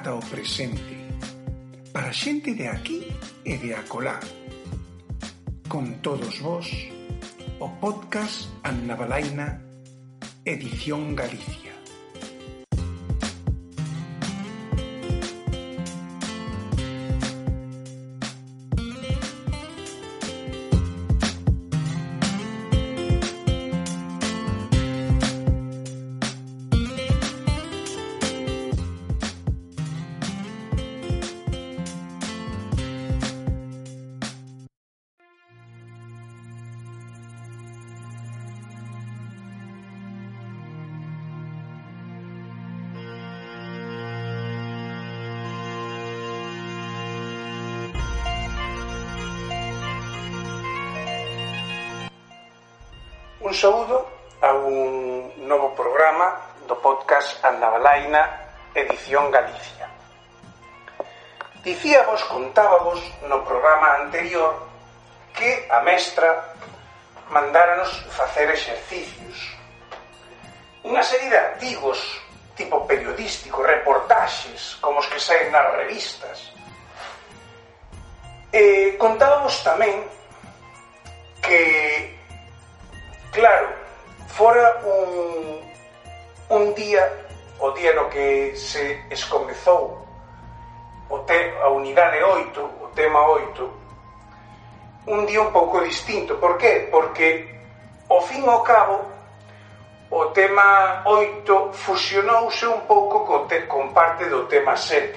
ata o presente, para xente de aquí e de acolá. Con todos vos, o podcast Anna Balaina, Edición Galicia. magna Edición Galicia. Dicíamos, contábamos no programa anterior que a mestra mandáranos facer exercicios. Unha serie de artigos tipo periodístico, reportaxes, como os que saen nas revistas. E contábamos tamén que, claro, fora un, un día o día no que se escomezou o te, a unidade 8, o tema 8, un día un pouco distinto. Por qué? Porque, ao fin ao cabo, o tema 8 fusionouse un pouco co te, con parte do tema 7,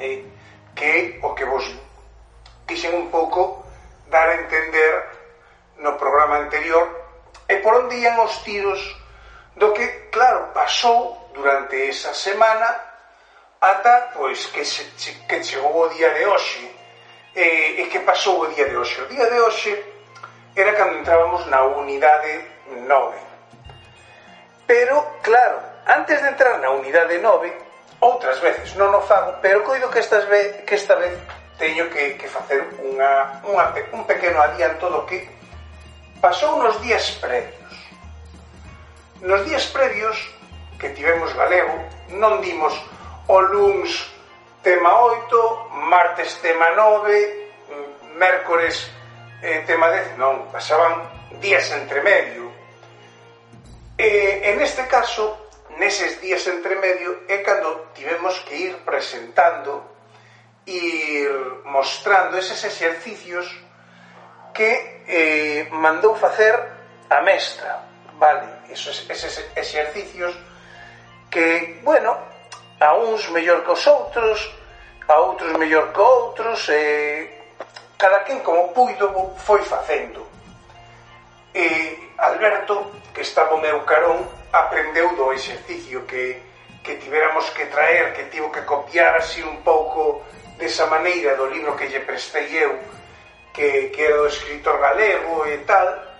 eh, que o que vos quixen un pouco dar a entender no programa anterior e por onde ian os tiros do que, claro, pasou durante esa semana ata pois que, se, que chegou o día de hoxe. E, e que pasou o día de hoxe? O día de hoxe era cando entrábamos na unidade 9 pero claro antes de entrar na unidade 9 outras veces non o fago pero coido que, estas ve, que esta vez teño que, que facer unha, unha, un pequeno adianto do que pasou nos días previos Nos días previos que tivemos galego, non dimos o luns tema 8, martes tema 9, mércores eh, tema 10, non, pasaban días entre medio. E, en este caso, neses días entre medio é cando tivemos que ir presentando ir mostrando eses exercicios que eh, mandou facer a mestra vale, esos, eses exercicios que, bueno, a uns mellor que os outros, a outros mellor que outros, e cada quen como puido foi facendo. E Alberto, que estaba o meu carón, aprendeu do exercicio que, que tiveramos que traer, que tivo que copiar así un pouco desa maneira do libro que lle prestei eu, que, que era do escritor galego e tal,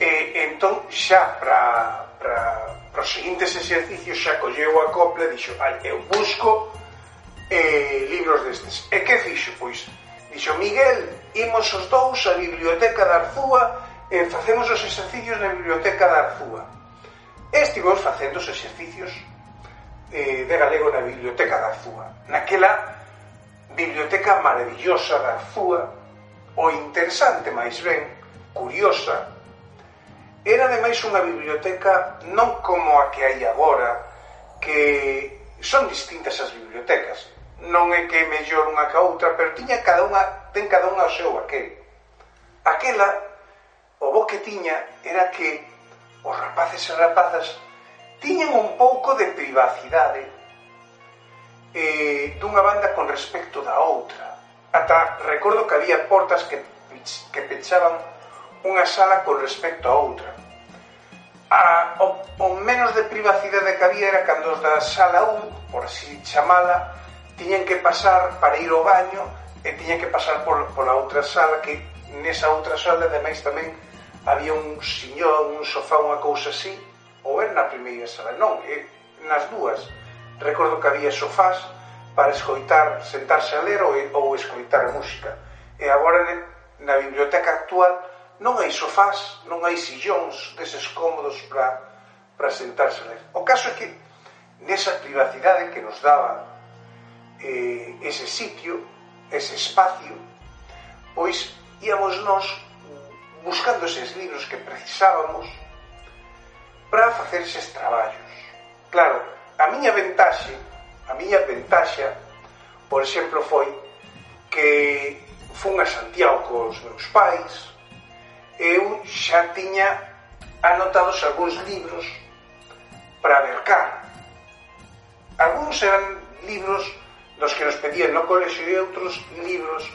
E, entón, xa para, para, para os seguintes exercicios xa colleu a copla e dixo, ai, eu busco eh, libros destes. E que fixo, pois? Dixo, Miguel, imos os dous á biblioteca da Arzúa e facemos os exercicios na biblioteca da Arzúa. E estivemos facendo os exercicios eh, de galego na biblioteca da Arzúa. Naquela biblioteca maravillosa da Arzúa, o interesante máis ben, curiosa era ademais unha biblioteca non como a que hai agora que son distintas as bibliotecas. Non é que mellor unha que a outra pero tiña cada unha, ten cada unha o seu aquel. Aquela o bo que tiña era que os rapaces e rapazas tiñen un pouco de privacidade eh, dunha banda con respecto da outra. Ata recordo que había portas que, que pechaban unha sala con respecto a outra. A, o, o menos de privacidade que había era cando os da sala 1, por así chamala, tiñen que pasar para ir ao baño e tiñen que pasar por, pola outra sala que nesa outra sala ademais tamén había un señor, un sofá, unha cousa así ou era na primeira sala, non, e, nas dúas. Recordo que había sofás para escoitar, sentarse a ler ou, ou escoitar música. E agora na biblioteca actual non hai sofás, non hai sillóns deses cómodos para para sentarse a ler. O caso é que nesa privacidade que nos daba eh, ese sitio, ese espacio, pois íamos nós buscando eses libros que precisábamos para facer eses traballos. Claro, a miña ventaxe, a miña ventaxa, por exemplo, foi que fun a Santiago cos meus pais, eu xa tiña anotados algúns libros para mercar. Algúns eran libros dos que nos pedían no colexo e outros libros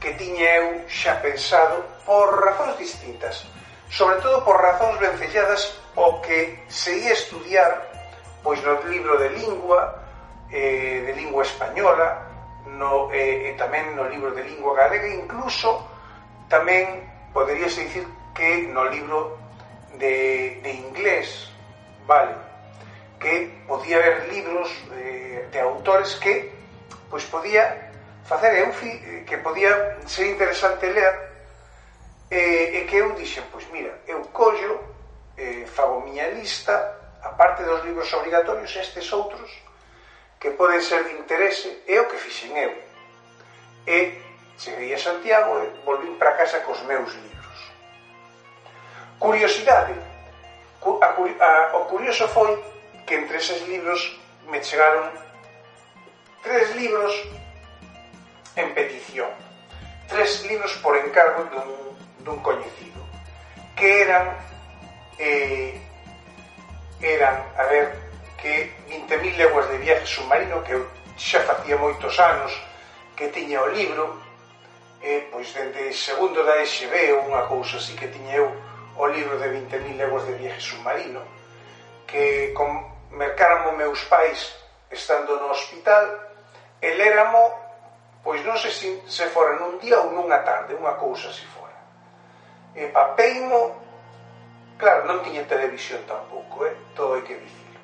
que tiña eu xa pensado por razóns distintas, sobre todo por razóns vencelladas o que seguía estudiar pois no libro de lingua, eh, de lingua española, no, eh, e tamén no libro de lingua galega, incluso tamén poderíase dicir que no libro de, de inglés, vale, que podía haber libros eh, de autores que pois podía facer eu fi, eh, que podía ser interesante ler eh, e que eu dixen, pois mira, eu collo eh, fago miña lista aparte dos libros obrigatorios estes outros que poden ser de interese é o que fixen eu. E Cheguei a Santiago e volvín para casa cos meus libros. Curiosidade. A, a, o curioso foi que entre eses libros me chegaron tres libros en petición. Tres libros por encargo dun, dun coñecido. Que eran... Eh, eran, a ver, que 20.000 leguas de viaje submarino que eu xa facía moitos anos que tiña o libro e pois dende segundo da SB unha cousa así que tiña eu o libro de 20.000 leguas de viaje submarino que con mercáramo meus pais estando no hospital e léramo pois non sei se, se fora nun día ou nunha tarde unha cousa así fora e papeimo claro, non tiña televisión tampouco eh? todo hai que dicir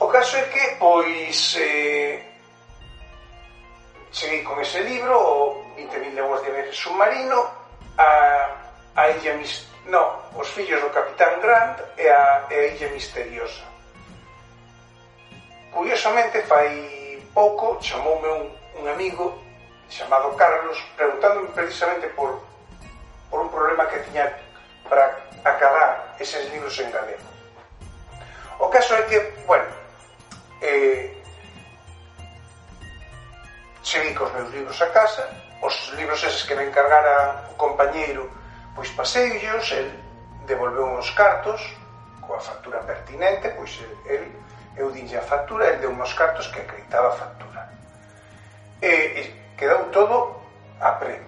o caso é que pois eh, cheguei con ese libro, o 20.000 leguas de viaje submarino, a, a Illa Mis... No, Os fillos do Capitán Grant e a, e a Illa Misteriosa. Curiosamente, fai pouco, chamoume un, un amigo chamado Carlos, preguntándome precisamente por, por un problema que tiña para acabar eses libros en galego. O caso é que, bueno, eh, cheguei cos meus libros a casa, os libros eses que me encargara o compañeiro, pois paseillos, el devolveu uns cartos, coa factura pertinente, pois el, el eu dinlle a factura, el deu uns cartos que acreditaba a factura. E, e quedou todo a pre.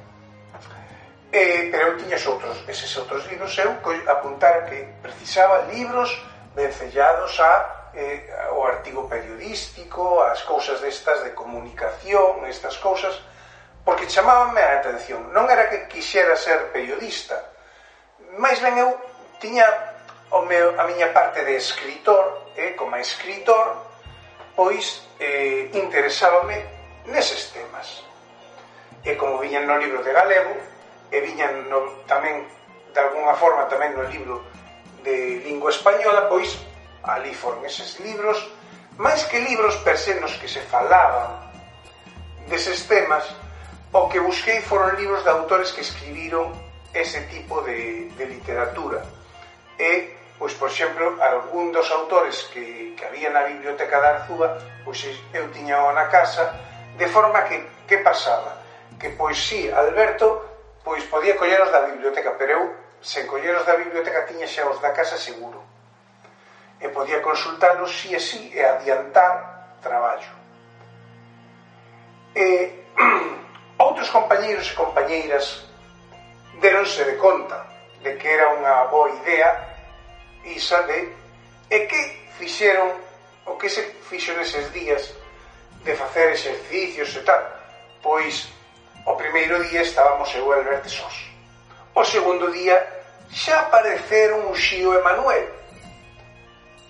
E, pero eu tiña outros, eses outros libros, eu apuntara que precisaba libros vencellados a eh, o artigo periodístico, as cousas destas de comunicación, estas cousas, porque chamábanme a atención. Non era que quixera ser periodista, máis ben eu tiña o meu, a miña parte de escritor, eh, como escritor, pois eh, interesábame neses temas. E como viñan no libro de galego, e viñan no, tamén, de alguna forma, tamén no libro de lingua española, pois ali foron eses libros, máis que libros per se nos que se falaban deses temas, o que busquei foron libros de autores que escribiron ese tipo de, de literatura. E, pois, por exemplo, algún dos autores que, que había na biblioteca da Arzúa, pois eu tiña na casa, de forma que, que pasaba? Que, pois, sí, Alberto, pois podía colleros da biblioteca, pero eu, sen colleros da biblioteca, tiña xa os da casa seguro e podía consultalos si e si e adiantar traballo. E outros compañeiros e compañeiras deronse de conta de que era unha boa idea isa de e que fixeron o que se fixo neses días de facer exercicios e tal. Pois o primeiro día estábamos eu e Alberto sós o segundo día xa apareceron o Xío e Manuel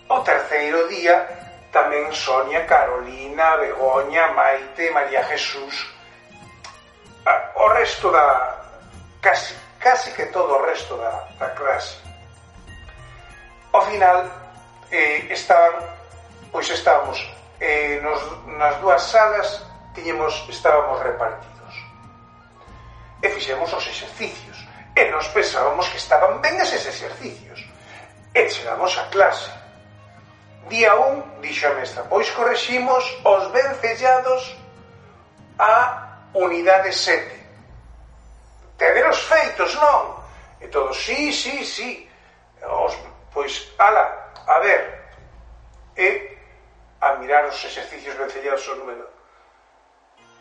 O terceiro día tamén Sonia, Carolina, Begoña, Maite, María Jesús. Ah, o resto da... casi, casi que todo o resto da, da clase. Ao final eh, estaban, pois estábamos eh, nos, nas dúas salas tiñemos, estábamos repartidos. E fixemos os exercicios. E nos pensábamos que estaban ben eses exercicios. E chegamos a clase Día 1 dixo a mestra, pois correximos os vencellados a unidade 7. Tederos feitos, non? E todos, sí, sí, sí. Os, pois, ala, a ver, e a mirar os exercicios vencellados ao número.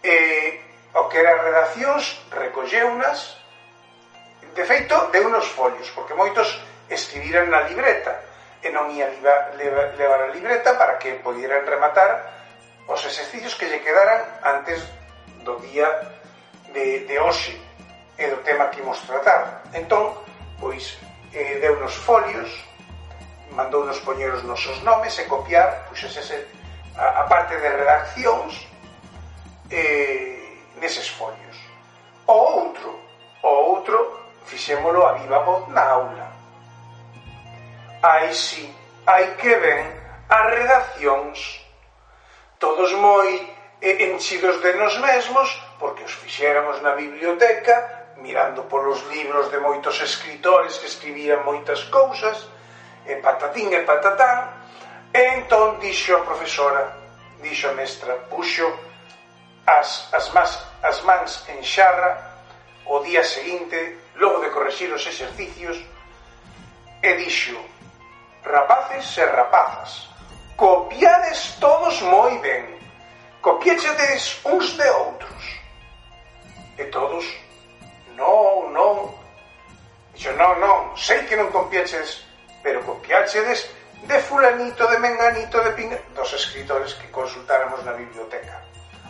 E o que era redaccións, recolleunas, de feito, de unos folios, porque moitos escribiran na libreta, e non ia liba, leva, levar a libreta para que pudieran rematar os exercicios que lle quedaran antes do día de, de hoxe e do tema que imos tratar. Entón, pois, eh, deu nos folios, mandou nos poñer os nosos nomes e copiar pois, ese, a, a parte de redaccións eh, neses folios. O outro, o outro, fixémolo a viva voz na aula Aí si, aí que ven as redaccións. Todos moi eh, enchidos de nos mesmos porque os fixéramos na biblioteca mirando polos libros de moitos escritores que escribían moitas cousas e patatín e patatán e entón dixo a profesora dixo a mestra puxo as, as, mas, as mans en xarra o día seguinte logo de corregir os exercicios e dixo rapaces e rapazas, copiades todos moi ben, copiéchedes uns de outros. E todos, non, non, dixo, non, non, sei que non copiéchedes, pero copiachedes de fulanito, de menganito, de pinga, dos escritores que consultáramos na biblioteca,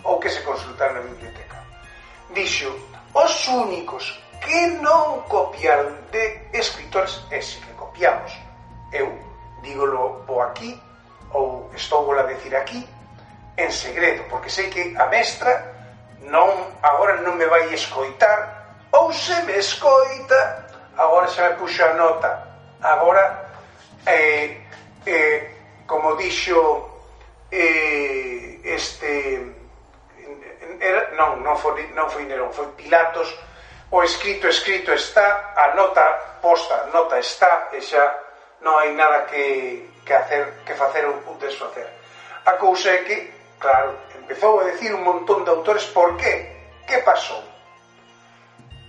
ou que se consultaron na biblioteca. Dixo, os únicos que non copiaron de escritores, ese que copiamos, eu dígolo po aquí ou estou a decir aquí en segredo, porque sei que a mestra non agora non me vai escoitar ou se me escoita agora se me puxo a nota. Agora eh, eh, como dixo eh, este era, non, non foi, non foi Nerón, foi Pilatos. O escrito escrito está a nota posta, a nota está e xa non hai nada que, que, hacer, que facer ou desfacer. A cousa é que, claro, empezou a decir un montón de autores por qué, que pasou.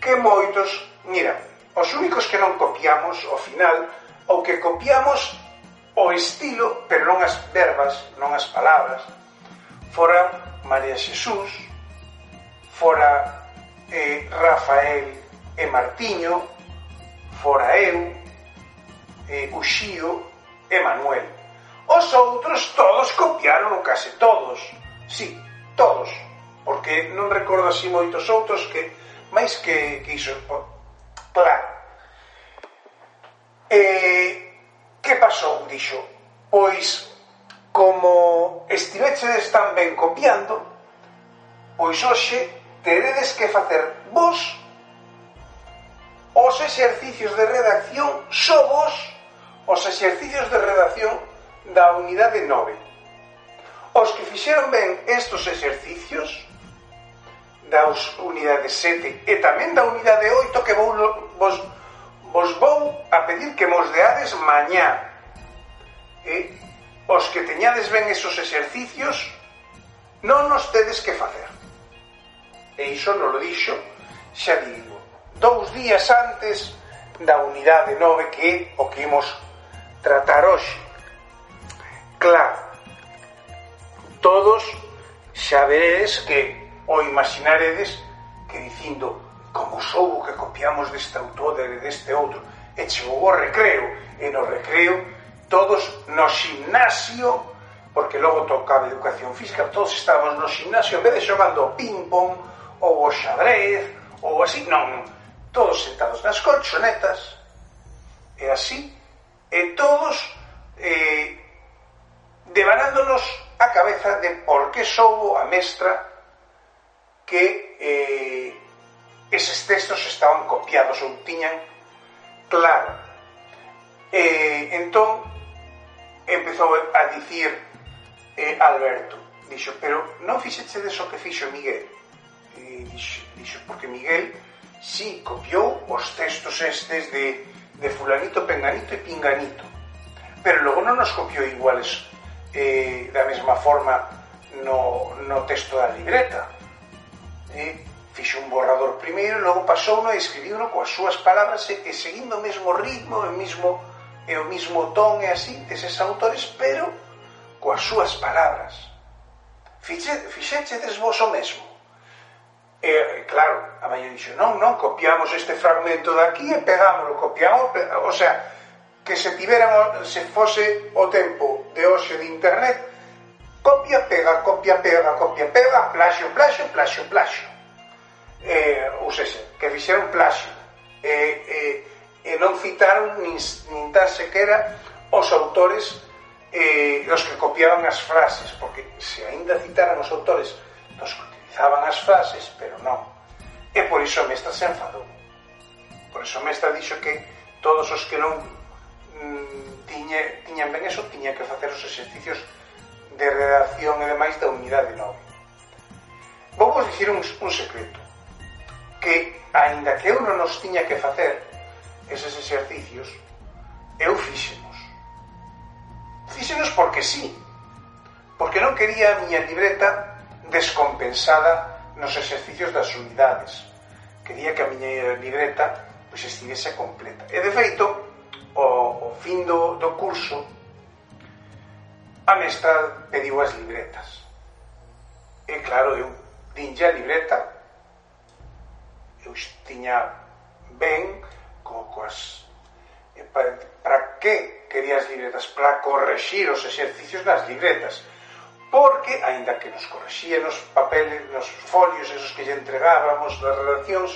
Que moitos, mira, os únicos que non copiamos ao final, ou que copiamos o estilo, pero non as verbas, non as palabras, fora María Xesús, fora eh, Rafael e Martiño, fora eu, eh, Uxío e Manuel. Os outros todos copiaron o case todos. Sí, todos. Porque non recordo así moitos outros que máis que, que iso claro. E eh, que pasou, dixo? Pois como estivechedes tan ben copiando, pois hoxe teredes que facer vos os exercicios de redacción só vos os exercicios de redacción da unidade 9. Os que fixeron ben estos exercicios da unidade 7 e tamén da unidade 8 que vou, vos, vos vou a pedir que mos deades mañá. E os que teñades ben esos exercicios non os tedes que facer. E iso non lo dixo, xa digo, dous días antes da unidade 9 que o que imos tratar hoxe. Claro, todos xa veredes que o imaginaredes que dicindo como sou que copiamos deste autor e deste outro e chegou o recreo e no recreo todos no gimnasio porque logo tocaba educación física todos estábamos no gimnasio en vez de xogando ping pong ou o xadrez ou así, non todos sentados nas colchonetas e así eh, todos eh, devanándonos a cabeza de por que soubo a mestra que eh, eses textos estaban copiados ou tiñan claro. Eh, entón, empezou a dicir eh, Alberto, dixo, pero non fixeche deso que fixo Miguel. E dixo, dixo, porque Miguel si sí, copiou os textos estes de de fulanito, penganito y pinganito. Pero luego non nos copiou iguales eh, da mesma forma no, no texto da libreta. Eh, fixo un borrador primeiro, logo pasou no e escribiu no coas súas palabras e, e seguindo o mesmo ritmo, o mesmo, e o mismo ton e así deses autores, pero coas súas palabras. Fixe, fixeche desvos o mesmo. E, claro, a maioría dixo, non, non, copiamos este fragmento daqui e pegámoslo, copiamos, o sea, que se tiveran, se fose o tempo de hoxe de internet, copia, pega, copia, pega, copia, pega, plaxo, plaxo, plaxo, plaxo. Eh, ou seja, que fixeron plaxo. E, eh, e, eh, e non citaron nin, nin tan sequera os autores eh, os que copiaban as frases, porque se aínda citaran os autores dos utilizaban as frases, pero non. E por iso a mestra se enfadou. Por iso a mestra dixo que todos os que non mm, tiñe, tiñan ben eso tiñan que facer os exercicios de redacción e demais da unidade 9. Vou vos dicir un, un secreto que, aínda que eu non os tiña que facer eses exercicios, eu fíxenos. Fíxenos porque sí, porque non quería a miña libreta descompensada nos exercicios das unidades. Quería que a miña libreta pois estivese completa. E de feito, o, o fin do, do curso, a mestra pediu as libretas. E claro, eu dinlle a libreta, eu tiña ben co, coas... E para, para que quería as libretas? Para corregir os exercicios das libretas porque, aínda que nos corrixía nos papeles, nos folios esos que lle entregábamos nas redaccións,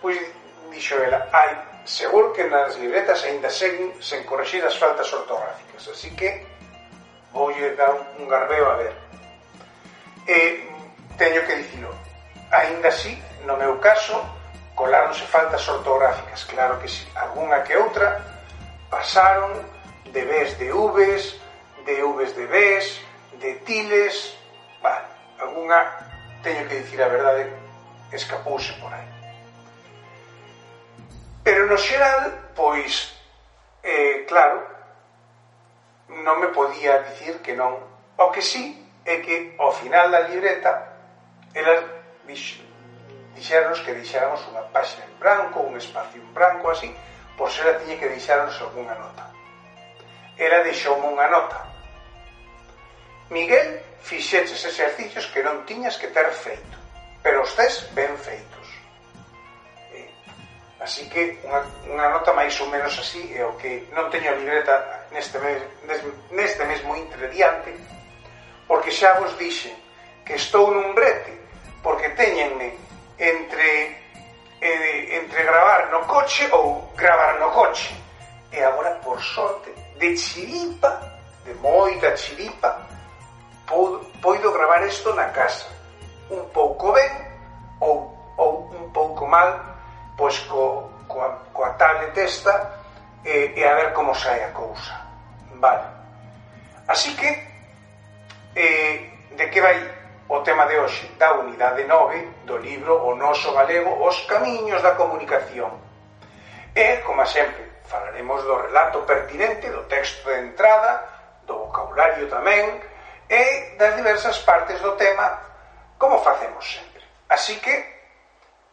pois dixo ela, hai seguro que nas libretas aínda seguen sen corrixir as faltas ortográficas, así que voulle dar un garbeo a ver. E teño que dicilo, aínda así, no meu caso, coláronse faltas ortográficas, claro que sí, algunha que outra, pasaron de Bs de Vs, de Vs de Bs, de Tiles, vale, algunha, teño que dicir a verdade, escapouse por aí. Pero no xeral, pois, eh, claro, non me podía dicir que non. O que sí é que ao final da libreta elas dixeronos que deixáramos unha páxina en branco, un espacio en branco así, por se ela tiña que deixarnos algunha nota. Ela deixoume unha nota Miguel fixeches exercicios que non tiñas que ter feito, pero os tes ben feitos. Eh, así que unha, unha nota máis ou menos así é o que non teño a libreta neste, mes, neste mesmo intrediante porque xa vos dixen que estou nun brete, porque teñenme entre eh, entre gravar no coche ou gravar no coche. E agora, por sorte, de chiripa, de moita chiripa, Podo, poido gravar isto na casa. Un pouco ben ou, ou un pouco mal, pois co, coa, coa tablet esta e, e a ver como sai a cousa. Vale. Así que, eh, de que vai o tema de hoxe da unidade 9 do libro O noso galego Os camiños da comunicación. E, como sempre, falaremos do relato pertinente do texto de entrada, do vocabulario tamén, e das diversas partes do tema como facemos sempre. Así que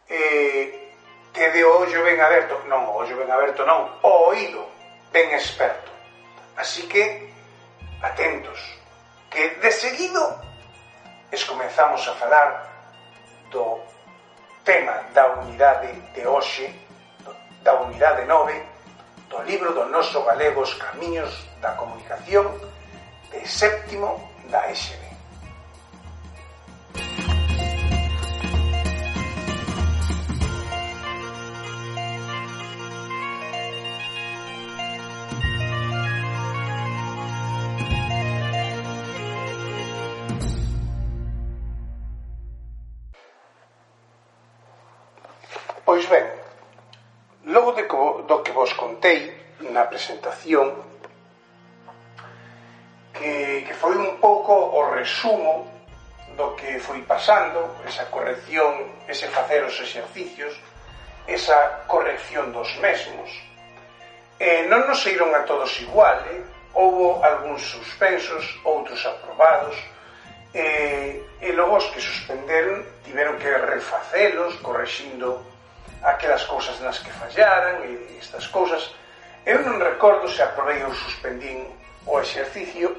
eh, que o ollo ben aberto, non o ollo ben aberto non, o oído ben experto. Así que atentos, que de seguido es comenzamos a falar do tema da unidade de hoxe, da unidade 9, do libro do noso galegos Camiños da Comunicación de séptimo 大使命。Pois ben, logo de co, do que vos contei na presentación, que, que foi un pouco pouco o resumo do que foi pasando, esa corrección, ese facer os exercicios, esa corrección dos mesmos. E non nos saíron a todos igual, eh? houbo algúns suspensos, outros aprobados, e, e logo os que suspenderon tiveron que refacelos, correxindo aquelas cousas nas que fallaran e estas cousas. Eu non recordo se aprobei ou suspendín o exercicio,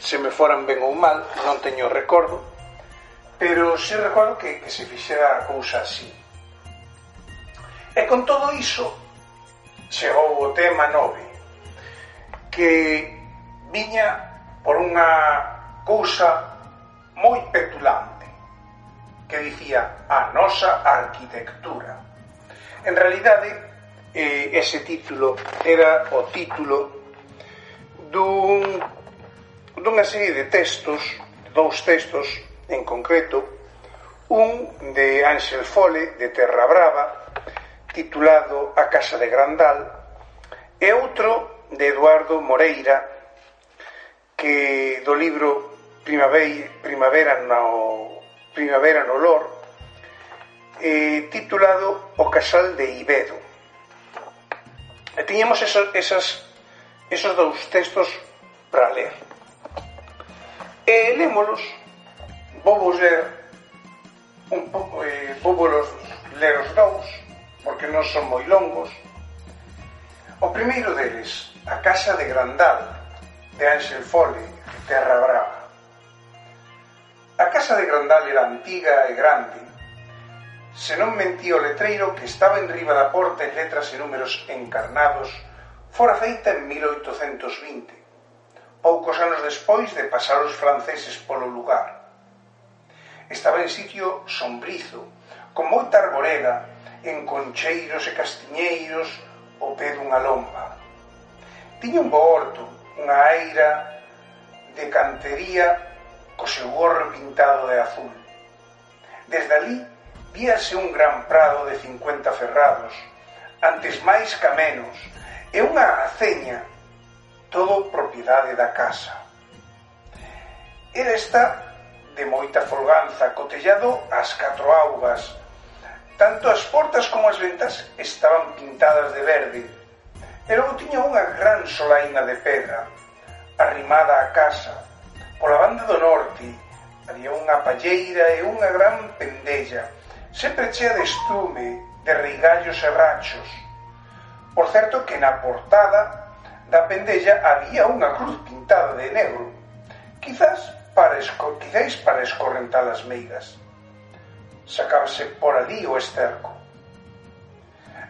se me foran ben ou mal, non teño recordo, pero se recordo que, que se fixera a cousa así. E con todo iso, chegou o tema 9, que viña por unha cousa moi petulante, que dicía a nosa arquitectura. En realidade, eh, ese título era o título dun dunha serie de textos, dous textos en concreto, un de Ángel Fole, de Terra Brava, titulado A Casa de Grandal, e outro de Eduardo Moreira, que do libro Primavera, Primavera no, Primavera no Lor, eh, titulado O Casal de Ibedo. E tiñemos esos, esas, esos dous textos para ler e elémolos vou ler un pouco eh, vou ler os dous porque non son moi longos. O primeiro deles a casa de Grandal de Ángel Fole de Terra Brava. A casa de Grandal era antiga e grande. Se non mentía o letreiro que estaba en riba da porta en letras e números encarnados fora feita en 1820 poucos anos despois de pasar os franceses polo lugar. Estaba en sitio sombrizo, con moita arboreda, en concheiros e castiñeiros ao pé dunha lomba. Tiña un bo horto, unha aira de cantería co seu gorro pintado de azul. Desde ali víase un gran prado de 50 ferrados, antes máis camenos, e unha aceña todo propiedade da casa. Era esta de moita folganza, cotellado ás catro augas. Tanto as portas como as ventas estaban pintadas de verde. E logo tiña unha gran solaina de pedra, arrimada á casa. Pola banda do norte había unha palleira e unha gran pendella, sempre chea de estume, de rigallos e rachos. Por certo que na portada da pendella había unha cruz pintada de negro, quizás para, esco, quizás para escorrentar as meigas. Sacábase por ali o esterco.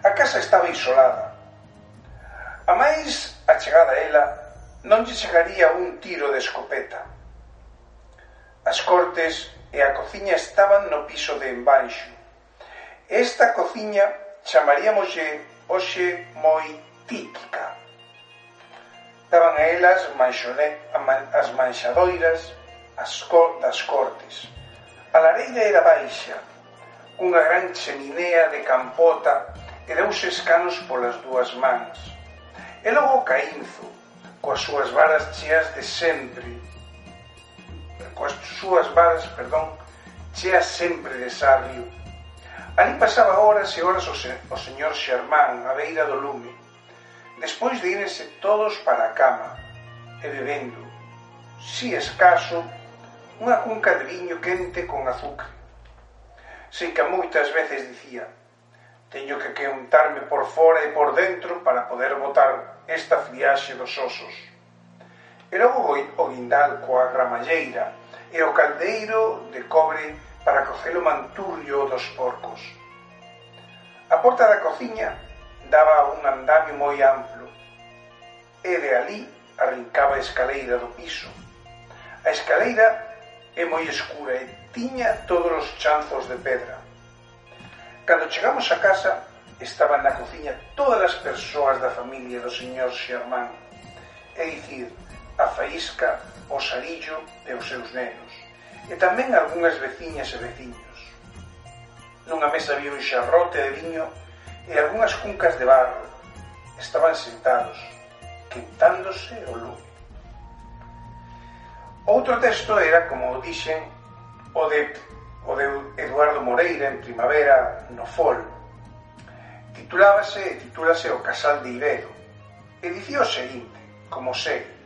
A casa estaba isolada. A máis achegada a ela, non lle chegaría un tiro de escopeta. As cortes e a cociña estaban no piso de embanxo. Esta cociña chamaríamoslle hoxe moi típica daban a elas manxone, as manxadoiras as co, das cortes. A lareira era baixa, unha gran cheminea de campota e deus escanos polas dúas mans. E logo Caínzo, coas súas varas cheas de sempre, coas súas varas, perdón, cheas sempre de sarrio. Ali pasaba horas e horas o, se, o señor Xermán, a beira do lume, despois de irse todos para a cama e bebendo, si escaso, unha cunca de viño quente con azúcar. Sei que moitas veces dicía teño que queuntarme por fora e por dentro para poder botar esta friaxe dos osos. E logo o guindal coa gramalleira e o caldeiro de cobre para cocer o manturrio dos porcos. A porta da cociña daba un andamio moi amplo e de ali arrincaba a escaleira do piso. A escaleira é moi escura e tiña todos os chanzos de pedra. Cando chegamos a casa, estaban na cociña todas as persoas da familia do señor Xermán, é dicir, a Faísca, o Sarillo e os seus nenos, e tamén algunhas veciñas e veciños. Nunha mesa había un xarrote de viño e algunhas cuncas de barro estaban sentados, quentándose o lume. Outro texto era, como dixen, o de, o de Eduardo Moreira en primavera no Fol. Titulábase e titúlase O Casal de Ibedo e dicía o seguinte, como sei,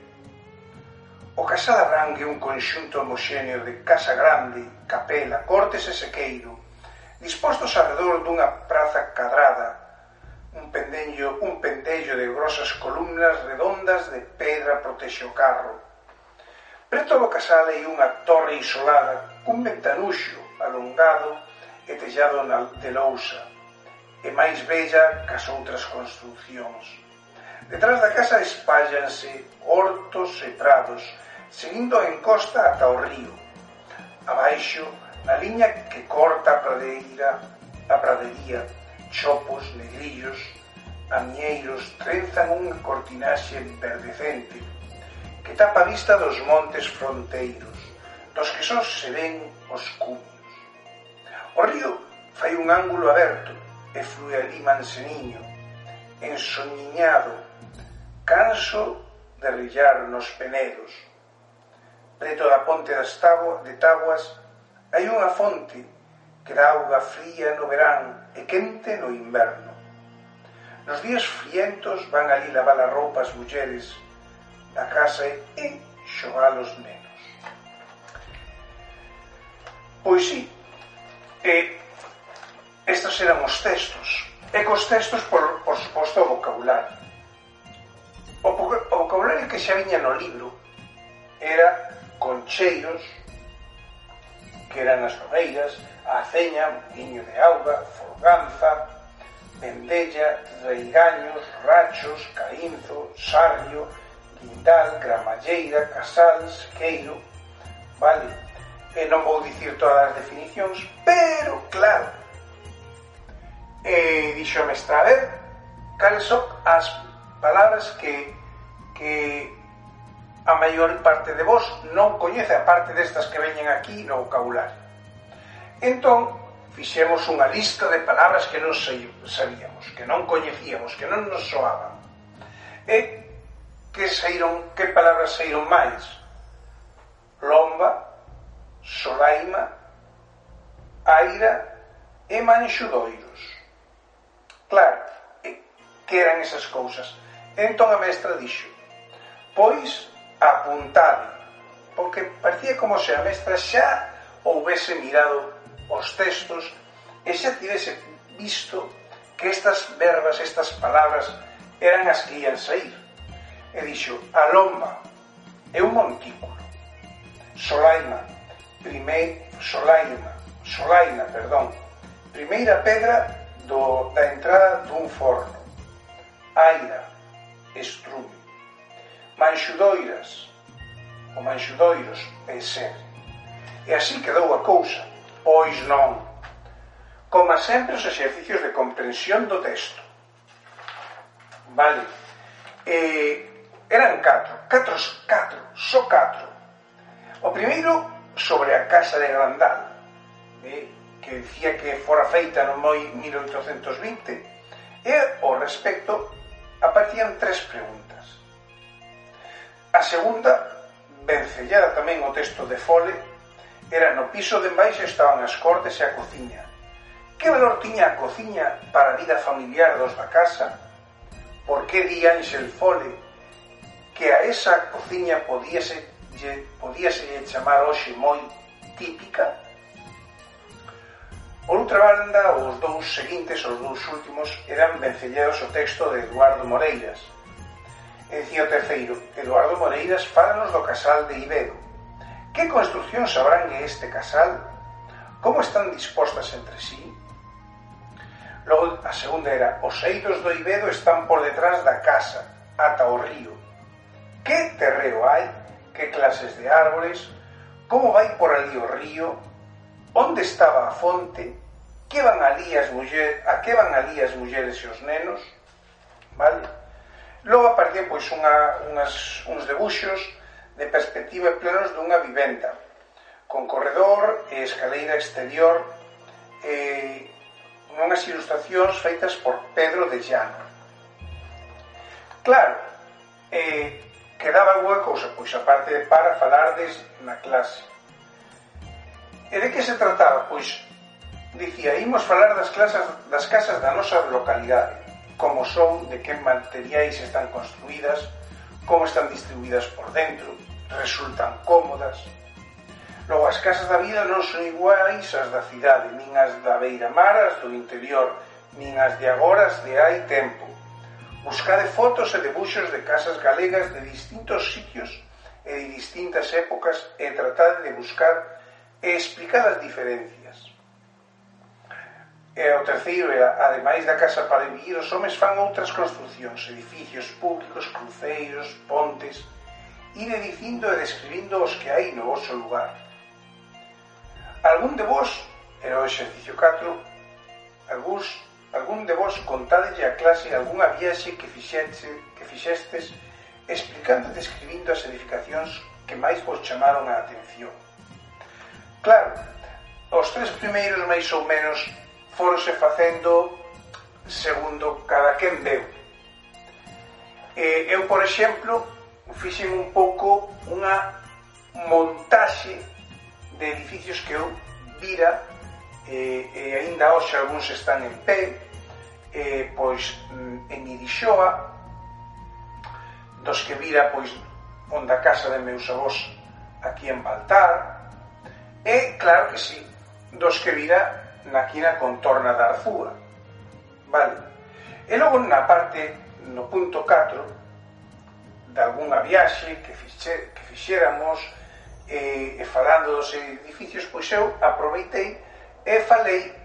O casal arrangue un conxunto homoxéneo de casa grande, capela, cortes e sequeiro, dispostos alrededor dunha praza cadrada, un pendello, un pendello de grosas columnas redondas de pedra protexe o carro. Preto do casal hai unha torre isolada cun ventanuxo alongado e tellado de lousa e máis bella que as outras construccións. Detrás da casa espállanse hortos e prados, seguindo a encosta ata o río. Abaixo, na liña que corta a pradeira, a pradería, chopos, negrillos, amieiros trenzan unha cortinaxe verdecente que tapa a vista dos montes fronteiros, dos que só se ven os cuños. O río fai un ángulo aberto e flúe ali manseniño, ensoñiñado, canso de rillar nos penedos. Preto da ponte das tábuas, de tabuas Hai unha fonte que dá auga fría no verán e quente no inverno. Nos días frientos van ali lavar a roupa as mulleres da casa e xogar os nenos. Pois sí, e estes eran os textos. E cos textos, por, por suposto, o vocabulario. O, o vocabulario que xa viña no libro era concheiros, que eran as Oreiras, a Aceña, viño de Auga, Forganza, vendella, Reigaños, Rachos, Caínzo, Sarrio, Guindal, Gramalleira, Casals, Queiro, vale? E non vou dicir todas as definicións, pero claro, e dixo a mestra, a ver, cales son as palabras que, que a maior parte de vos non coñece a parte destas que veñen aquí no vocabulario. Entón, fixemos unha lista de palabras que non sabíamos, que non coñecíamos, que non nos soaban. E que saíron, que palabras saíron máis? Lomba, Solaima, Aira e Manxudoiros. Claro, que eran esas cousas. Entón a mestra dixo, pois apuntade, porque parecía como se a mestra xa houvese mirado os textos e xa tivese visto que estas verbas, estas palabras, eran as que ian sair. E dixo, a lomba é un montículo. Solaima, primeir, solaima, solaina, perdón, primeira pedra do, da entrada dun forno. Aira, estrume. Manxudoiras, o Manxudoiros en ser. E así quedou a cousa, pois non. Coma sempre os exercicios de comprensión do texto. Vale. E eran catro, catro, catro, só catro. O primeiro sobre a casa de Grandal, eh, que dicía que fora feita no moi 1820, e ao respecto aparecían tres preguntas. A segunda, vencellada tamén o texto de Fole, era no piso de embaixo estaban as cortes e a cociña. Que valor tiña a cociña para a vida familiar dos da casa? Por que di Ángel Fole que a esa cociña podíase lle, podíase lle chamar hoxe moi típica? Por outra banda, os dous seguintes, os dous últimos, eran vencellados o texto de Eduardo Moreiras, e o terceiro, Eduardo Moreiras fálanos do casal de Ibedo. Que construccións habrán en este casal? Como están dispostas entre sí? Logo, a segunda era, os eidos do Ibedo están por detrás da casa, ata o río. Que terreo hai? Que clases de árboles? Como vai por ali o río? Onde estaba a fonte? Que van ali as muller, a que van ali as mulleres e os nenos? Vale? Logo aparecen pois, unha, unhas, uns debuxos de perspectiva e planos dunha vivenda, con corredor e escaleira exterior e unhas ilustracións feitas por Pedro de Llano. Claro, eh, quedaba unha cousa, pois a parte de para falardes na clase. E de que se trataba? Pois, dicía, imos falar das, clasas, das casas da nosa localidade como son, de que materiais están construídas, como están distribuídas por dentro, resultan cómodas. Logo, as casas da vida non son iguais as da cidade, nin as da beira mar, as do interior, nin as de agora, as de hai tempo. Buscade fotos e debuxos de casas galegas de distintos sitios e de distintas épocas e tratade de buscar e explicar as diferencias E o terceiro era, ademais da casa para vivir, os homes fan outras construccións, edificios públicos, cruceiros, pontes, ide dicindo e describindo os que hai no vosso lugar. Algún de vos, era o exercicio 4, algúns, algún de vos contadelle a clase algunha viaxe que, fixeste, que fixestes explicando e describindo as edificacións que máis vos chamaron a atención. Claro, os tres primeiros máis ou menos fórose facendo segundo cada quen deu. E eu, por exemplo, fixen un pouco unha montaxe de edificios que eu vira e, e aínda hoxe algúns están en pé e, pois en Irixoa dos que vira pois onda casa de meus avós aquí en Baltar e claro que sí dos que vira na quina contorna da arzúa. Vale. E logo na parte, no punto 4, de algunha viaxe que, fixe, que fixéramos e, e falando dos edificios, pois eu aproveitei e falei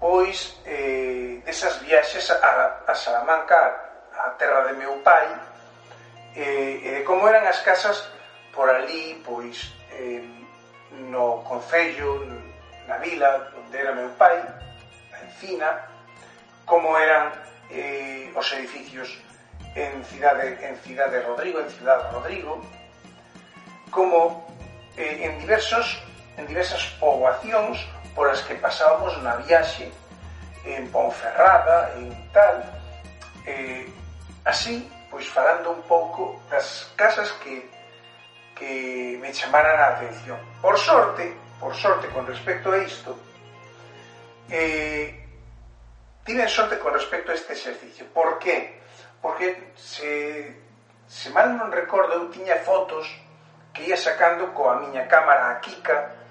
pois eh, desas viaxes a, a Salamanca, a terra de meu pai, eh, e de como eran as casas por ali, pois, eh, no Concello, na vila onde era meu pai, na Encina, como eran eh, os edificios en Cidade, en Cidade Rodrigo, en Cidade Rodrigo, como eh, en, diversos, en diversas poboacións polas que pasábamos na viaxe, en Ponferrada, en tal, eh, así, pois falando un pouco das casas que, que me chamaran a atención. Por sorte, por sorte con respecto a isto, eh, tiven sorte con respecto a este exercicio. Por qué? Porque se, se mal non recordo, eu tiña fotos que ia sacando coa miña cámara a Kika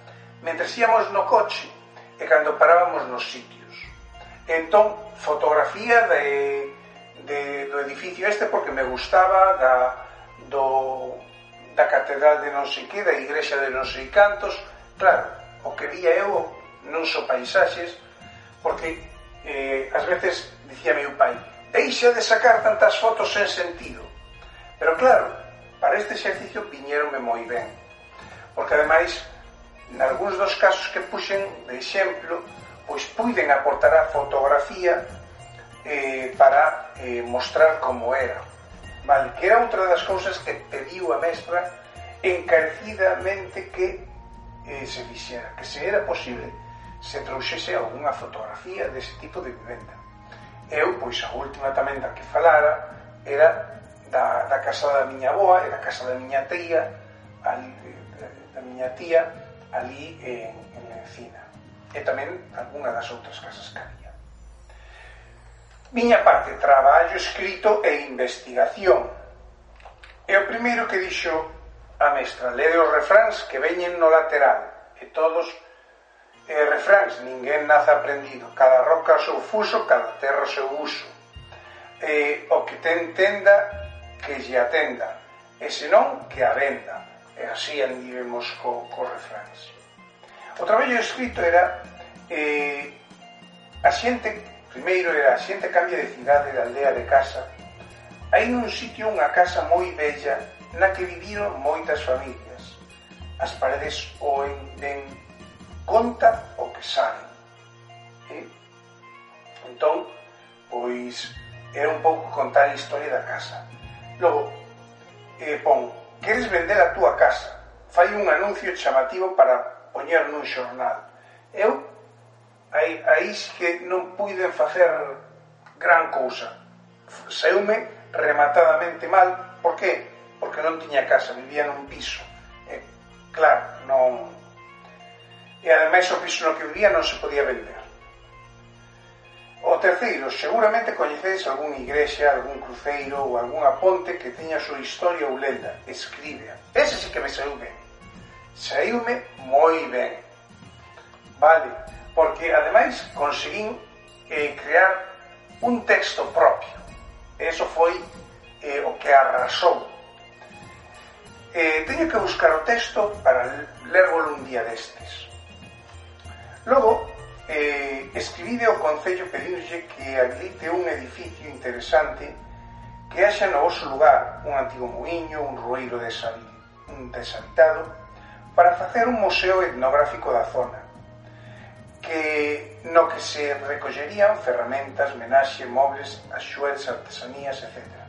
mentre íamos no coche e cando parábamos nos sitios. Entón, fotografía de, de, do edificio este porque me gustaba da, do, da catedral de non sei que, da igrexa de non sei cantos, Claro, o que vía eu non so paisaxes, porque eh, ás veces dicía meu pai, deixa de sacar tantas fotos sen sentido. Pero claro, para este exercicio viñeronme moi ben, porque ademais, nalgúns dos casos que puxen de exemplo, pois puiden aportar a fotografía eh, para eh, mostrar como era. Vale, que era outra das cousas que pediu a mestra encarecidamente que eh, se vixera que se era posible se trouxese algunha fotografía dese tipo de vivenda. Eu, pois, a última tamén da que falara era da, da casa da miña boa e da casa da miña tía, ali, da, da miña tía, ali en, en Encina. E tamén algunha das outras casas que había. Miña parte, traballo escrito e investigación. E o primeiro que dixo a mestra. Lede os refráns que veñen no lateral e todos eh, refráns, ninguén nace aprendido, cada roca o seu fuso, cada terra o seu uso. E o que ten tenda, que lle atenda, e senón que a venda. E así andivemos co, co refráns. O traballo escrito era eh, a xente, primeiro era a xente cambia de cidade, de aldea, de casa. Hai nun sitio unha casa moi bella na que viviron moitas familias. As paredes o den conta o que saben. Eh? Entón, pois, era un pouco contar a historia da casa. Logo, eh, pon, queres vender a túa casa? Fai un anuncio chamativo para poñer nun xornal. Eu, aí, aí que non puiden facer gran cousa. Seume rematadamente mal. Por que? porque non tiña casa, vivía nun piso. E, claro, non... E ademais o piso no que vivía non se podía vender. O terceiro, seguramente coñecedes algún igrexa, algún cruceiro ou algunha ponte que teña a súa historia ou lenda. Escribe. Ese sí que me saiu ben. Saiume moi ben. Vale, porque ademais conseguín eh, crear un texto propio. Eso foi eh, o que arrasou eh, teño que buscar o texto para lérgolo un día destes. Logo, eh, escribide ao Concello pedirlle que habilite un edificio interesante que haxa no vosso lugar un antigo moinho, un rueiro deshabitado, para facer un museo etnográfico da zona, que no que se recollerían ferramentas, menaxe, mobles, axuels, artesanías, etcétera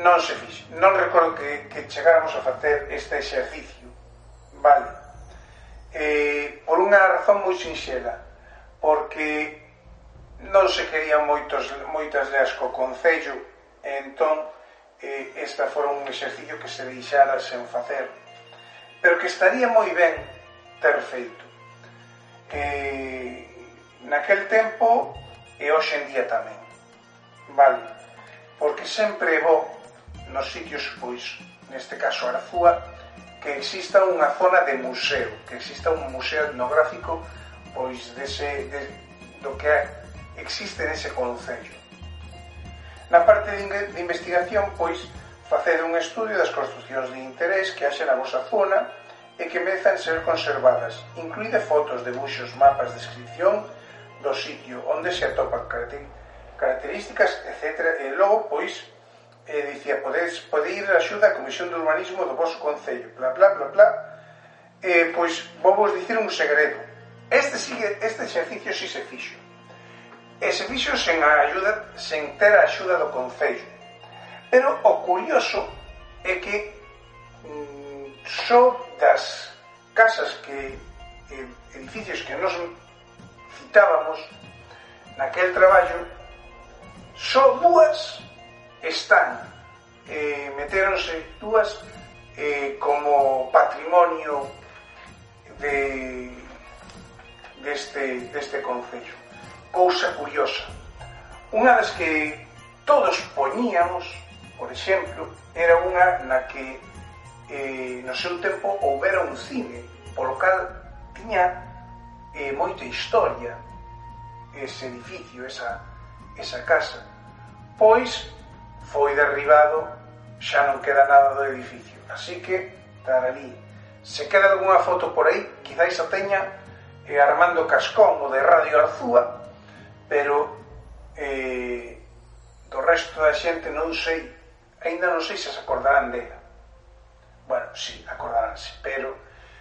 non se fixe. Non recordo que, que chegáramos a facer este exercicio. Vale. Eh, por unha razón moi sinxela, porque non se querían moitos, moitas leas co Concello, e entón eh, esta fora un exercicio que se deixara sen facer, pero que estaría moi ben ter feito. Eh, naquel tempo e hoxe en día tamén. Vale, porque sempre é bo nos sitios pois neste caso Arzúa que exista unha zona de museo que exista un museo etnográfico pois dese, de, do que existe nese concello na parte de, de investigación pois facede un estudio das construccións de interés que haxe na vosa zona e que mezan ser conservadas. Incluíde fotos, debuxos, mapas, descripción do sitio onde se atopan características, etc. E logo, pois, e dicía, podes pode ir a axuda a Comisión de Urbanismo do vosso Concello, bla, bla, bla, bla, e, pois, vou vos dicir un segredo. Este, sigue, este exercicio si se fixo. E se fixo sen a ayuda, sen ter a axuda do Concello. Pero o curioso é que mm, só das casas que edificios que nos citábamos naquel traballo só dúas están eh, meteronse dúas eh, como patrimonio de deste, deste concello. Cousa curiosa. Unha das que todos poñíamos por exemplo era unha na que eh, no seu tempo houbera un cine polo cal tiña eh, moita historia ese edificio, esa, esa casa. Pois foi derribado, xa non queda nada do edificio. Así que, taralí, se queda algunha foto por aí, quizáis a teña eh, Armando Cascón, o de Radio Arzúa, pero eh, do resto da xente non sei, aínda non sei se se acordarán dela. Bueno, sí, acordaránse, pero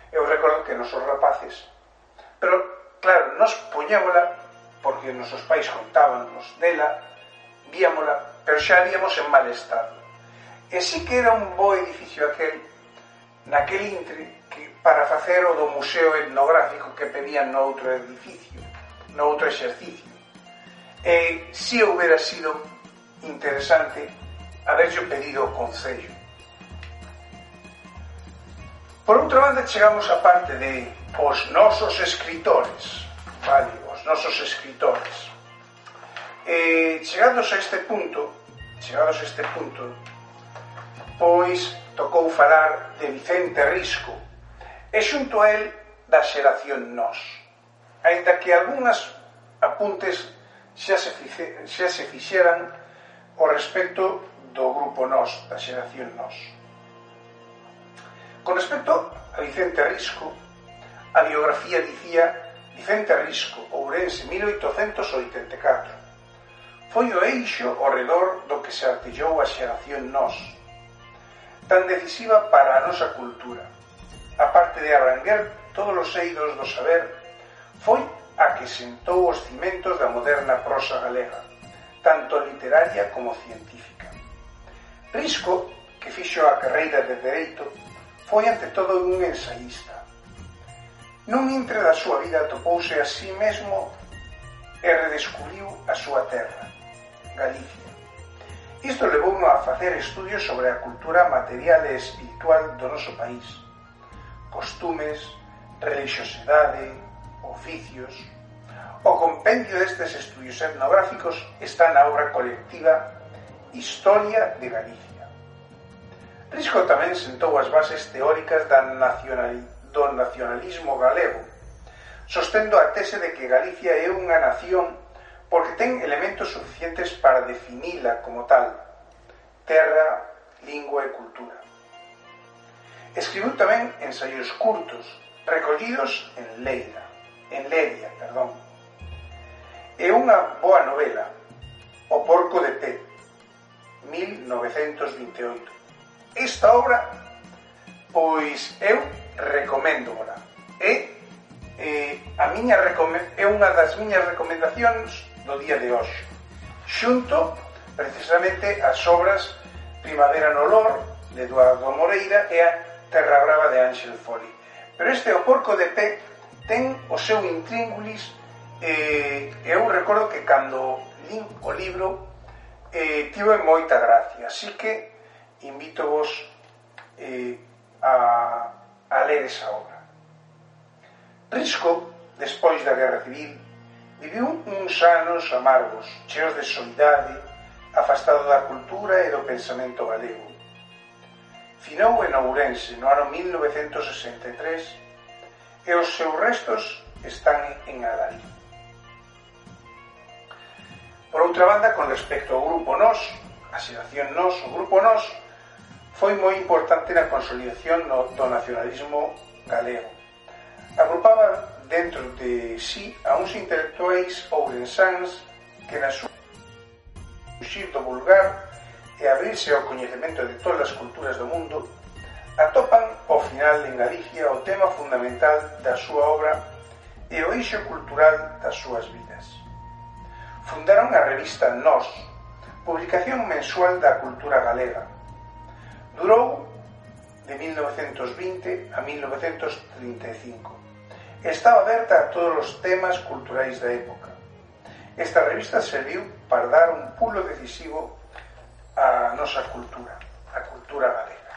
eu recordo que nosos rapaces, pero claro, nos poñémola porque nosos pais contábanos dela, víamola pero xa víamos en mal estado. E sí que era un bo edificio aquel, naquel intre, que para facer o do museo etnográfico que pedían no outro edificio, no outro exercicio. E eh, si sí houbera sido interesante haberlle pedido o Concello. Por outra banda, chegamos a parte de os nosos escritores, vale, os nosos escritores. E chegados a este punto, chegados a este punto, pois tocou falar de Vicente Risco e xunto a el da xeración nos. Ainda que algunhas apuntes xa se, fixe, xa se fixeran o respecto do grupo nos, da xeración nos. Con respecto a Vicente Risco, a biografía dicía Vicente Risco, Ourense, 1884 foi o eixo ao redor do que se artillou a xeración nós, tan decisiva para a nosa cultura. A parte de arranguer todos os eidos do saber, foi a que sentou os cimentos da moderna prosa galega, tanto literaria como científica. Risco, que fixo a carreira de Dereito, foi ante todo un ensaísta. Nun intre da súa vida topouse a sí mesmo e redescubriu a súa terra Galicia. Isto levouno a facer estudios sobre a cultura material e espiritual do noso país. Costumes, religiosidade, oficios... O compendio destes estudios etnográficos está na obra colectiva Historia de Galicia. Risco tamén sentou as bases teóricas da nacional, do nacionalismo galego, sostendo a tese de que Galicia é unha nación porque ten elementos suficientes para definila como tal, terra, lingua e cultura. Escribiu tamén ensaios curtos, recollidos en Leida, en Leria, perdón. É unha boa novela, O porco de Té, 1928. Esta obra, pois eu recomendo -la. É eh, a miña é unha das miñas recomendacións do día de hoxe. Xunto, precisamente, as obras Primavera no Lor, de Eduardo Moreira, e a Terra Brava de Ángel Foli. Pero este O Porco de Pé ten o seu intríngulis e eh, eu recordo que cando lin o libro eh, tive moita gracia. Así que invito vos eh, a, a ler esa obra. Risco, despois da Guerra Civil, Viviu uns anos amargos, cheos de soidade, afastado da cultura e do pensamento galego. Finou en Ourense no ano 1963 e os seus restos están en Adal. Por outra banda, con respecto ao Grupo Nós, a xeración Nós, o Grupo Nós, foi moi importante na consolidación do nacionalismo galego. Agrupaba dentro de si a uns intelectuais ourensáns que na súa fuxir do vulgar e abrirse ao coñecemento de todas as culturas do mundo, atopan ao final en Galicia o tema fundamental da súa obra e o eixo cultural das súas vidas. Fundaron a revista Nós, publicación mensual da cultura galega. Durou de 1920 a 1935 estaba aberta a todos os temas culturais da época. Esta revista serviu para dar un pulo decisivo á nosa cultura, a cultura galega.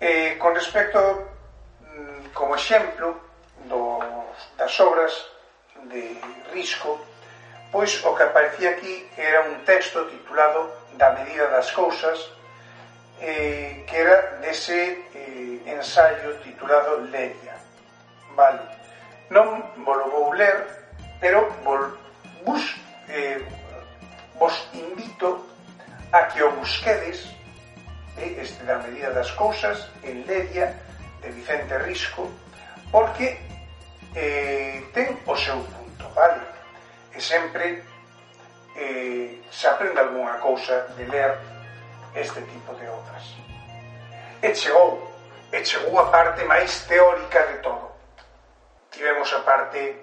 E, con respecto, mm, como exemplo, dos, das obras de Risco, pois o que aparecía aquí era un texto titulado Da medida das cousas, eh, que era dese eh, ensaio titulado Leria Vale. Non volo vou ler, pero vol, bus, eh, vos invito a que o busquedes eh, este da medida das cousas en Ledia de Vicente Risco porque eh, ten o seu punto, vale? E sempre eh, se aprende algunha cousa de ler este tipo de obras. E chegou, e chegou a parte máis teórica de todo tivemos a parte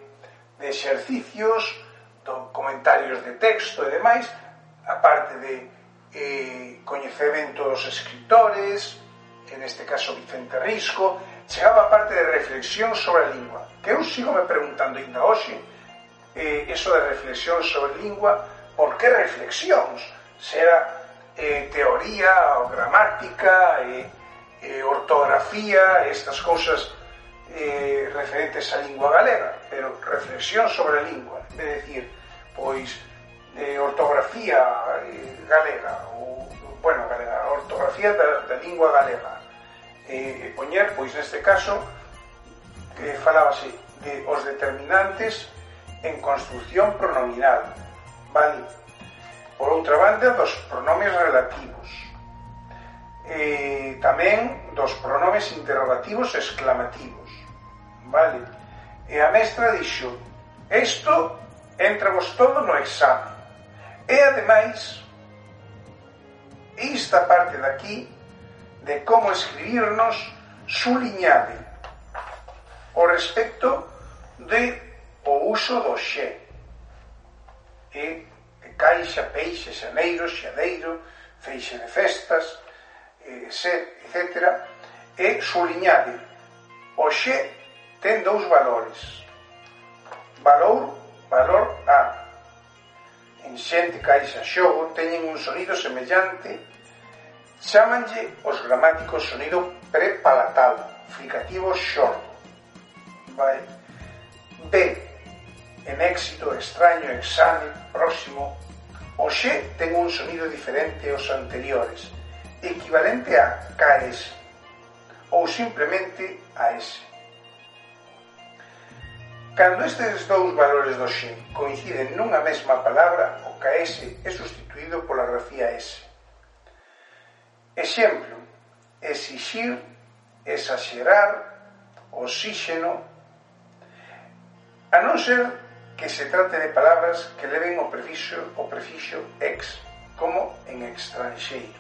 de exercicios, do, comentarios de texto e demais, a parte de eh, coñecemento dos escritores, en este caso Vicente Risco, chegaba a parte de reflexión sobre a lingua, que eu sigo me preguntando ainda hoxe, eh, eso de reflexión sobre lingua, por que reflexións? Será eh, teoría, gramática, eh, eh, ortografía, estas cousas eh, referentes á lingua galega, pero reflexión sobre a lingua, é dicir, pois de ortografía eh, galega, ou, bueno, galega, ortografía da, da lingua galega, eh, poñer, pois neste caso, que eh, falábase de os determinantes en construción pronominal, vale? Por outra banda, dos pronomes relativos, eh, tamén dos pronomes interrogativos exclamativos, vale? E a mestra dixo, isto entra vos todo no exame. E ademais, esta parte daqui de como escribirnos suliñade o respecto de o uso do xe. E, de caixa, peixe, xaneiro, xadeiro, feixe de festas, e, etc. E suliñade o xe ten dous valores. Valor, valor A. En xente caixa xogo teñen un sonido semellante Chámanlle os gramáticos sonido prepalatal, fricativo xordo. Vai. B. En éxito, extraño, exame, próximo. O X ten un sonido diferente aos anteriores, equivalente a KS ou simplemente a S. Cando estes dous valores do xin coinciden nunha mesma palabra, o KS é sustituído pola grafía S. Exemplo, exixir, exagerar, oxígeno, a non ser que se trate de palabras que leven o prefixo, o prefixo ex, como en extranxeiro.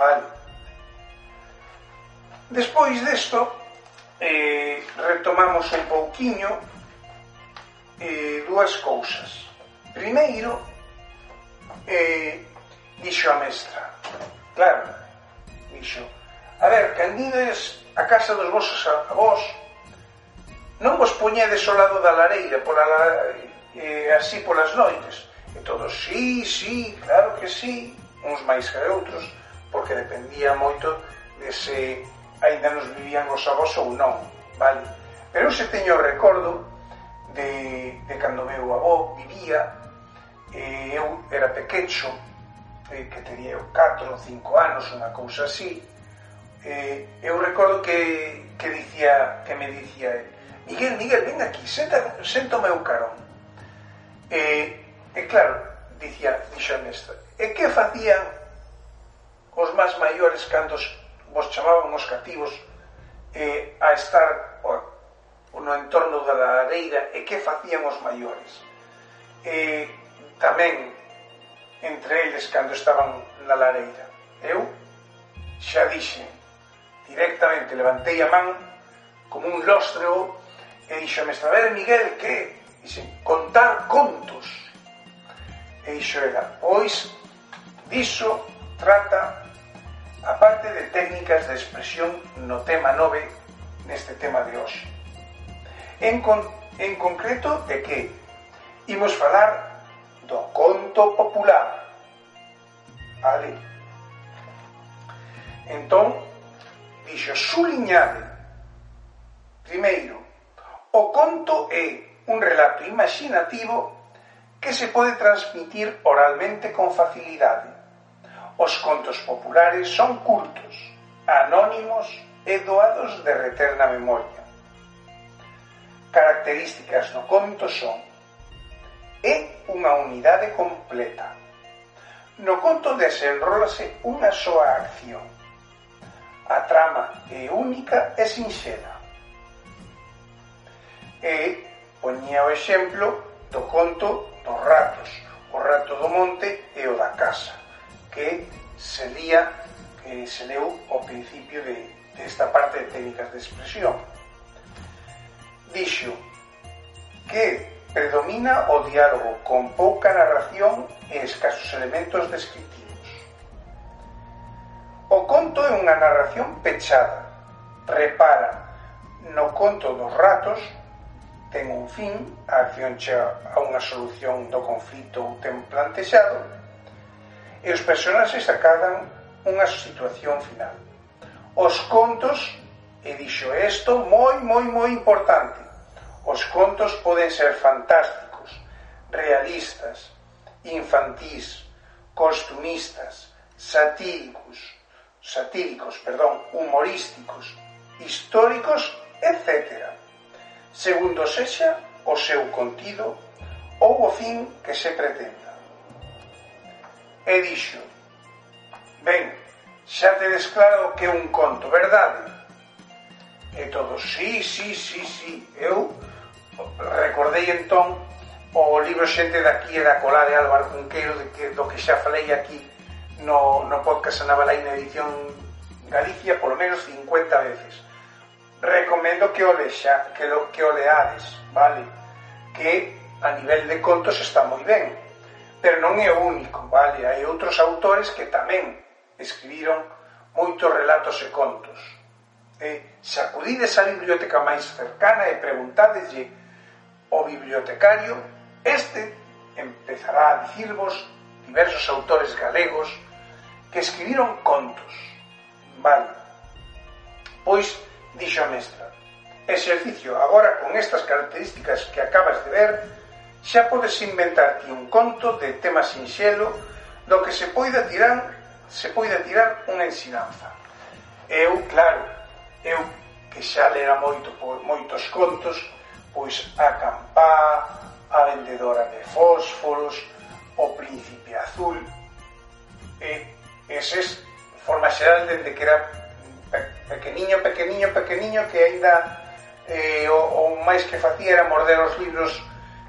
Vale. Despois desto, eh, retomamos un pouquiño eh, dúas cousas. Primeiro, eh, dixo a mestra, claro, dixo, a ver, candides a casa dos vosos avós, non vos poñedes ao lado da lareira pola, eh, así polas noites. E todos, sí, sí, claro que sí, uns máis que outros, porque dependía moito dese aínda nos vivían os avós ou non, vale? Pero eu se teño o recordo de, de cando meu avó vivía, e eu era pequecho, e eh, que tería eu 4 ou 5 anos, unha cousa así, e eu recordo que, que, dicía, que me dicía el, Miguel, Miguel, ven aquí, senta, senta o meu carón. E, e claro, dicía, dixo a mestra, e que facían os máis maiores cando vos chamaban os cativos eh, a estar o, no entorno da lareira e que facían os maiores. E tamén entre eles cando estaban na lareira. Eu xa dixen directamente levantei a man como un lóstreo e dixome ver Miguel que dixen contar contos e dixo era pois diso trata a parte de técnicas de expresión no tema 9 neste tema de hoxe. En, con, en concreto de que imos falar do conto popular. Vale? Entón, dixo suliñade primeiro O conto é un relato imaginativo que se pode transmitir oralmente con facilidade os contos populares son curtos, anónimos e doados de reter na memoria. Características do conto son é unha unidade completa. No conto desenrolase unha soa acción. A trama é única e sinxela. E poñía o exemplo do conto dos ratos, o rato do monte e o da casa que se lía, que se leu ao principio de, desta esta parte de técnicas de expresión. Dixo que predomina o diálogo con pouca narración e escasos elementos descriptivos. O conto é unha narración pechada. Repara, no conto dos ratos ten un fin, a acción chega a unha solución do conflito ou ten plantexado, e os personaxes acadan unha situación final. Os contos, e dixo isto moi, moi, moi importante, os contos poden ser fantásticos, realistas, infantís, costumistas, satíricos, satíricos, perdón, humorísticos, históricos, etc. Segundo sexa o seu contido ou o fin que se pretende e dixo Ben, xa tedes claro que é un conto, verdade? E todos, sí, sí, sí, sí. Eu recordei entón o libro Xente daqui e da Colá de Álvaro Cunqueiro de que, do que xa falei aquí no, no podcast na Edición Galicia polo menos 50 veces. Recomendo que o lexa, que, lo, que o leades, vale? Que a nivel de contos está moi ben Pero non é o único, vale? Hai outros autores que tamén escribiron moitos relatos e contos. E sacudides a biblioteca máis cercana e preguntadeslle ao bibliotecario, este empezará a dicirvos diversos autores galegos que escribiron contos. Vale. Pois, dixo a mestra, exercicio agora con estas características que acabas de ver, xa podes inventarte un conto de tema sinxelo do que se poida tirar se poida tirar unha ensinanza. Eu, claro, eu que xa lera moito por moitos contos, pois a campá, a vendedora de fósforos, o príncipe azul, e eses forma xeral dende que era pequeniño, pequeniño, pequeniño que aínda eh, o, o máis que facía era morder os libros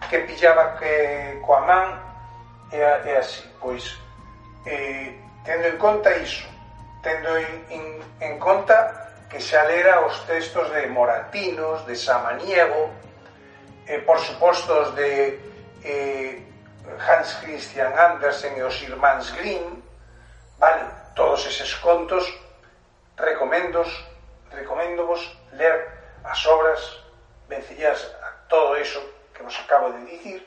que pillaba que, coa man e, e así, pois eh, tendo en conta iso tendo en, en, en conta que xa lera os textos de Moratinos, de Samaniego e por suposto os de eh, Hans Christian Andersen e os irmáns Grimm vale, todos eses contos recomendos recomendo vos ler as obras vencillas a todo iso que vos acabo de dicir,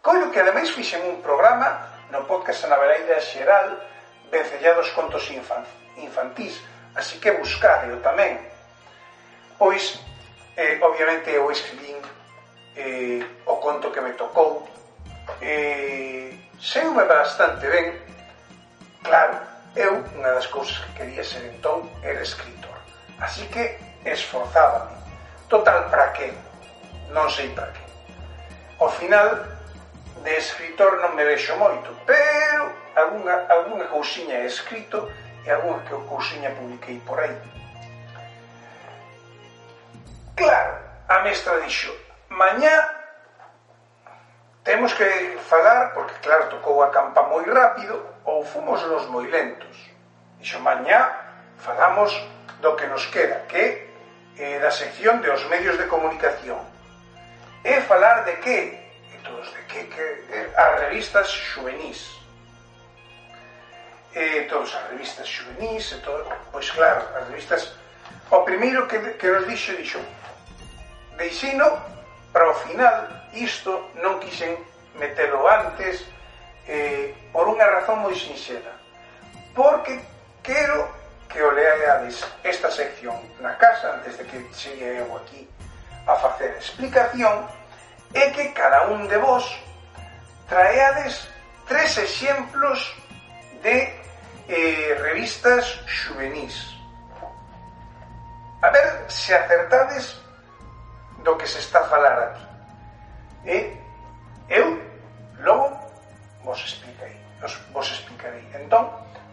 coido que ademais fixen un programa no podcast na Bereida Xeral vencellados contos infan, infantís, así que buscadeo tamén. Pois, eh, obviamente, eu escribín eh, o conto que me tocou, eh, seume bastante ben, claro, eu unha das cousas que quería ser entón era escritor, así que esforzábame. Total, para que? Non sei para que ao final de escritor non me vexo moito, pero alguna, alguna cousiña é escrito e alguna que cousiña publiquei por aí. Claro, a mestra dixo, mañá temos que falar, porque claro, tocou a campa moi rápido, ou fomos nos moi lentos. Dixo, mañá falamos do que nos queda, que é eh, da sección de os medios de comunicación é falar de que? E todos de que? que eh, as revistas juvenis E todos as revistas juvenis e todo, pois claro, as revistas... O primeiro que, que nos dixo, dixo, deixino para o final, isto non quixen metelo antes, eh, por unha razón moi sinxela. Porque quero que o leades esta sección na casa antes de que chegue eu aquí a facer explicación é que cada un de vós traeades tres exemplos de eh, revistas juvenís. A ver se acertades do que se está a falar aquí. E eu logo vos explicarei. Vos, vos explicarei. Entón,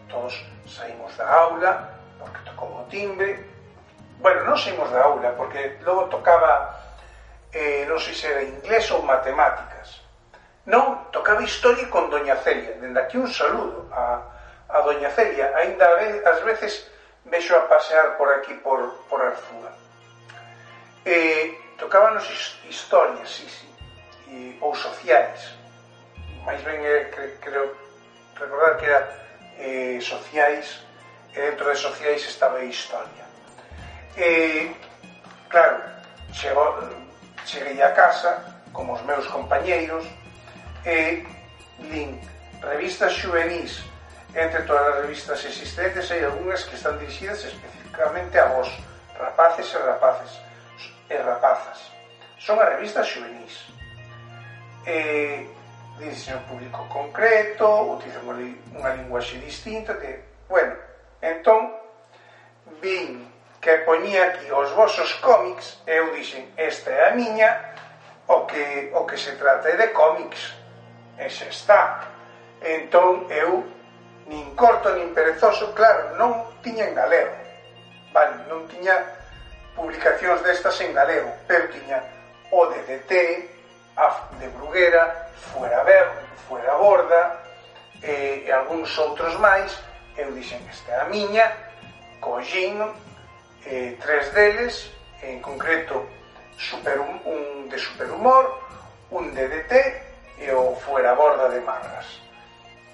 todos saímos da aula porque tocou o timbre, Bueno, non saímos da aula, porque logo tocaba, eh, non sei se era inglés ou matemáticas. Non, tocaba historia con Doña Celia. Dende aquí un saludo a, a Doña Celia. Ainda a vez, as veces vexo a pasear por aquí, por, por Arzúa. Eh, tocábanos historia, sí, sí, e, ou sociais. Mais ben, eh, cre, creo recordar que era eh, sociais, e dentro de sociais estaba historia E, claro, chego, cheguei a casa, como os meus compañeiros, e lin revistas xuvenís entre todas as revistas existentes hai algunhas que están dirixidas especificamente a vos, rapaces e rapaces e rapazas. Son as revistas xuvenís E dirixen un público concreto, utilizan unha linguaxe distinta, de, bueno, entón, vin que poñía aquí os vosos cómics e eu dixen, esta é a miña o que, o que se trate de cómics e xa está. Entón eu nin corto nin perezoso claro, non tiña en galego. Vale, non tiña publicacións destas en galego pero tiña o de DT a de Bruguera fuera, ver, fuera borda e, e algúns outros máis. Eu dixen, esta é a miña collín eh, tres deles, en concreto super, un de superhumor, un de DT e o fuera borda de Marras.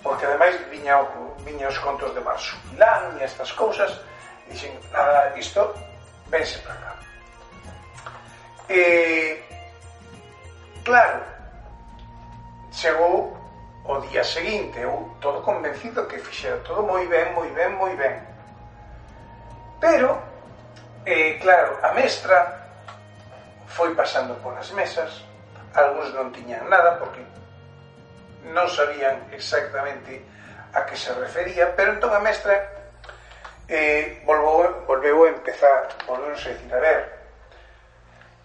Porque ademais viña, viña os contos de Marsupilán e estas cousas, e dixen, nada, isto, vense para cá. E, claro, chegou o día seguinte, eu todo convencido que fixera todo moi ben, moi ben, moi ben. Pero, E, claro, a mestra foi pasando polas mesas, algúns non tiñan nada porque non sabían exactamente a que se refería, pero entón a mestra eh, volveu, volveu a empezar, volveu a decir, a ver,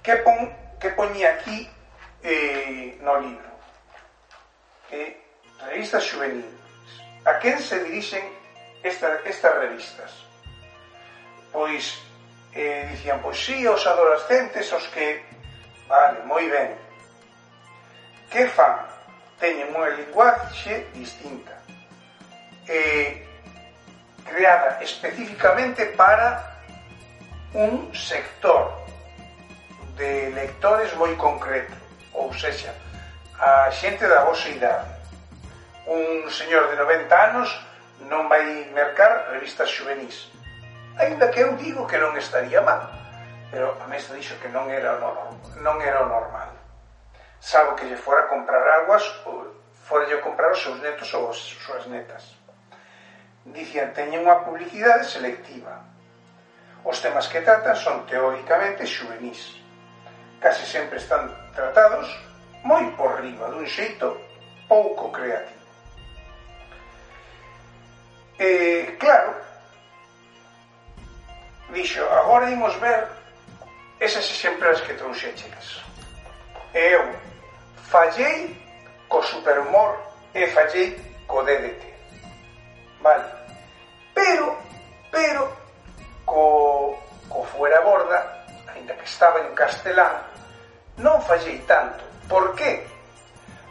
que, pon, que poñía aquí eh, no libro? Eh, revistas juveniles. A quen se dirixen esta, estas revistas? Pois eh, dicían, pois sí, os adolescentes, os que... Vale, moi ben. Que fan? Teñen unha linguaxe distinta. Eh, creada especificamente para un sector de lectores moi concreto. Ou seja, a xente da vosa idade. Un señor de 90 anos non vai mercar revistas juvenis. Ainda que eu digo que non estaría mal, pero a mesa dixo que non era o normal, non era o normal. Salvo que lle fora a comprar aguas ou fora lle comprar os seus netos ou as súas netas. Dicían, teñen unha publicidade selectiva. Os temas que tratan son teóricamente juvenís. Case sempre están tratados moi por riba dun xeito pouco creativo. Eh, claro, dixo, agora imos ver esas exemplares que trouxeches. E eu fallei co superhumor e fallei co DDT. Vale. Pero, pero, co, co fuera borda, ainda que estaba en castelán, non fallei tanto. Por qué?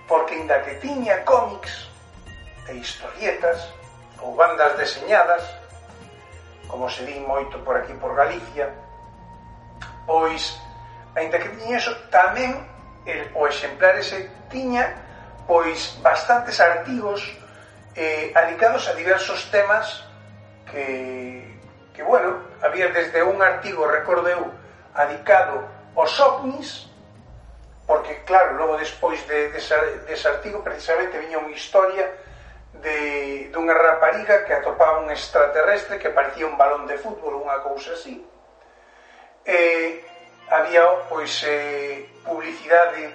Porque ainda que tiña cómics e historietas ou bandas deseñadas, como se di moito por aquí por Galicia, pois, ainda que tiña eso, tamén el, o exemplar ese tiña pois bastantes artigos eh, adicados a diversos temas que, que bueno, había desde un artigo, recordo eu, adicado aos ovnis, porque claro, logo despois de, de, de ese artigo precisamente viña unha historia de, dunha rapariga que atopaba un extraterrestre que parecía un balón de fútbol, unha cousa así. E había, pois, eh, publicidade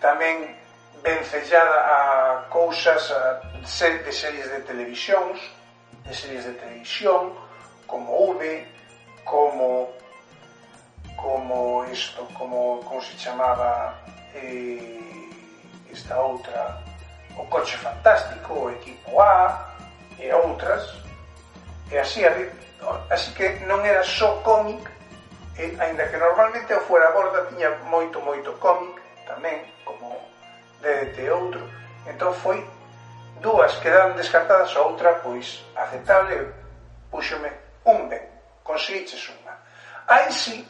tamén vencellada a cousas a, ser, de series de televisións, de series de televisión, como V, como como isto, como, como se chamaba eh, esta outra o Coche Fantástico, o Equipo A e outras. E así, así que non era só cómic, e, ainda que normalmente o Fuera Borda tiña moito, moito cómic tamén, como DDT outro. Entón foi dúas quedaron descartadas, a outra, pois, aceptable, puxome un ben, conseguiches unha. Aí sí, si,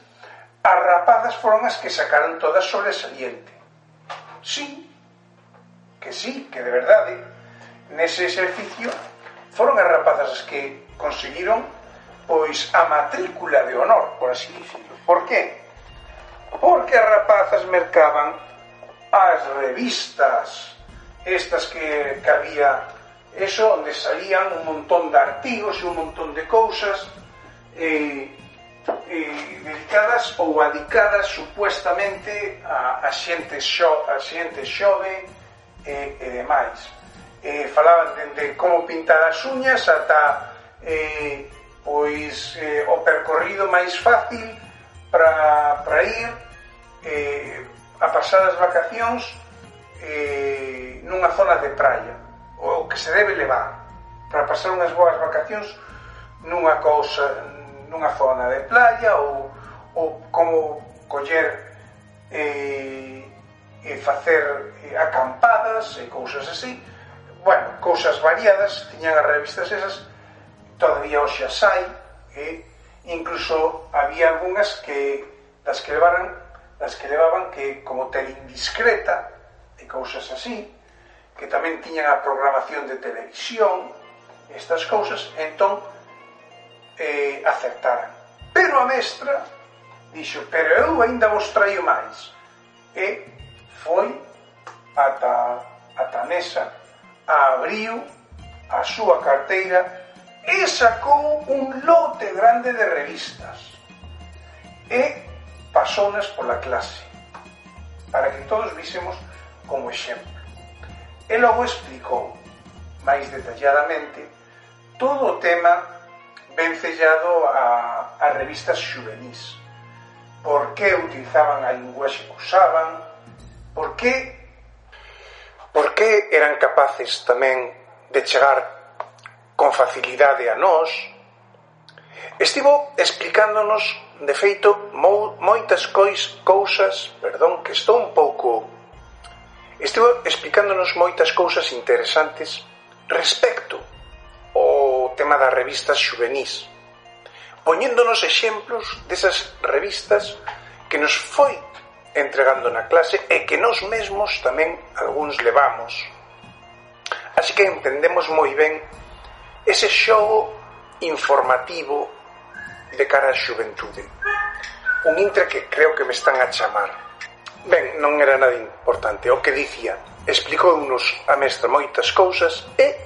as rapadas foron as que sacaron todas sobresaliente. Sí, que sí, que de verdade nese exercicio foron as rapazas as que conseguiron pois a matrícula de honor, por así dicirlo. Por qué? Porque as rapazas mercaban as revistas estas que, que había eso, onde salían un montón de artigos e un montón de cousas eh, eh, dedicadas ou adicadas supuestamente a, a xente xo, a xente xove e, e demais. Eh, falaban dende como pintar as uñas ata eh, pois eh, o percorrido máis fácil para, para ir eh, a pasar as vacacións eh, nunha zona de praia o que se debe levar para pasar unhas boas vacacións nunha cousa nunha zona de playa ou, ou como coller eh, e facer acampadas e cousas así. Bueno, cousas variadas tiñan as revistas esas todavía hoxe sai e incluso había algunhas que das que levaran das que levaban que como tele indiscreta e cousas así que tamén tiñan a programación de televisión estas cousas entón eh, acertaran. Pero a mestra dixo pero eu ainda vos traio máis e foi ata, ata mesa abriu a súa carteira e sacou un lote grande de revistas e pasounas pola clase para que todos vísemos como exemplo. E logo explicou máis detalladamente todo o tema vencellado a, a revistas juvenis. Por que utilizaban a linguaxe que usaban, Por que por que eran capaces tamén de chegar con facilidade a nós? Estivo explicándonos, de feito, moitas cois, cousas, perdón, que estou un pouco... Estivo explicándonos moitas cousas interesantes respecto ao tema das revistas juvenis, poñéndonos exemplos desas revistas que nos foi entregando na clase e que nós mesmos tamén algúns levamos. Así que entendemos moi ben ese xogo informativo de cara á xuventude. Un intre que creo que me están a chamar. Ben, non era nada importante. O que dicía, explicounos a mestra moitas cousas e,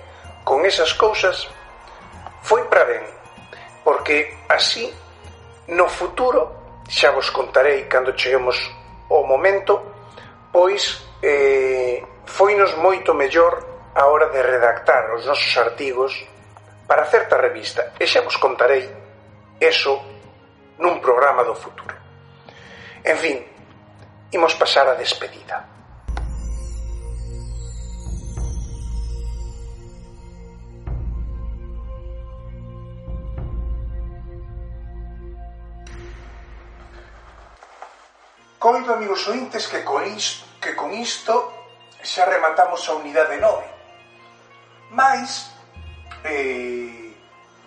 con esas cousas, foi para ben. Porque así, no futuro, xa vos contarei cando cheguemos o momento, pois eh, foinos moito mellor a hora de redactar os nosos artigos para certa revista e xa vos contarei eso nun programa do futuro. En fin, imos pasar a despedida. Coido, amigos ointes, que con isto, que con isto xa rematamos a unidade 9. Mais, eh,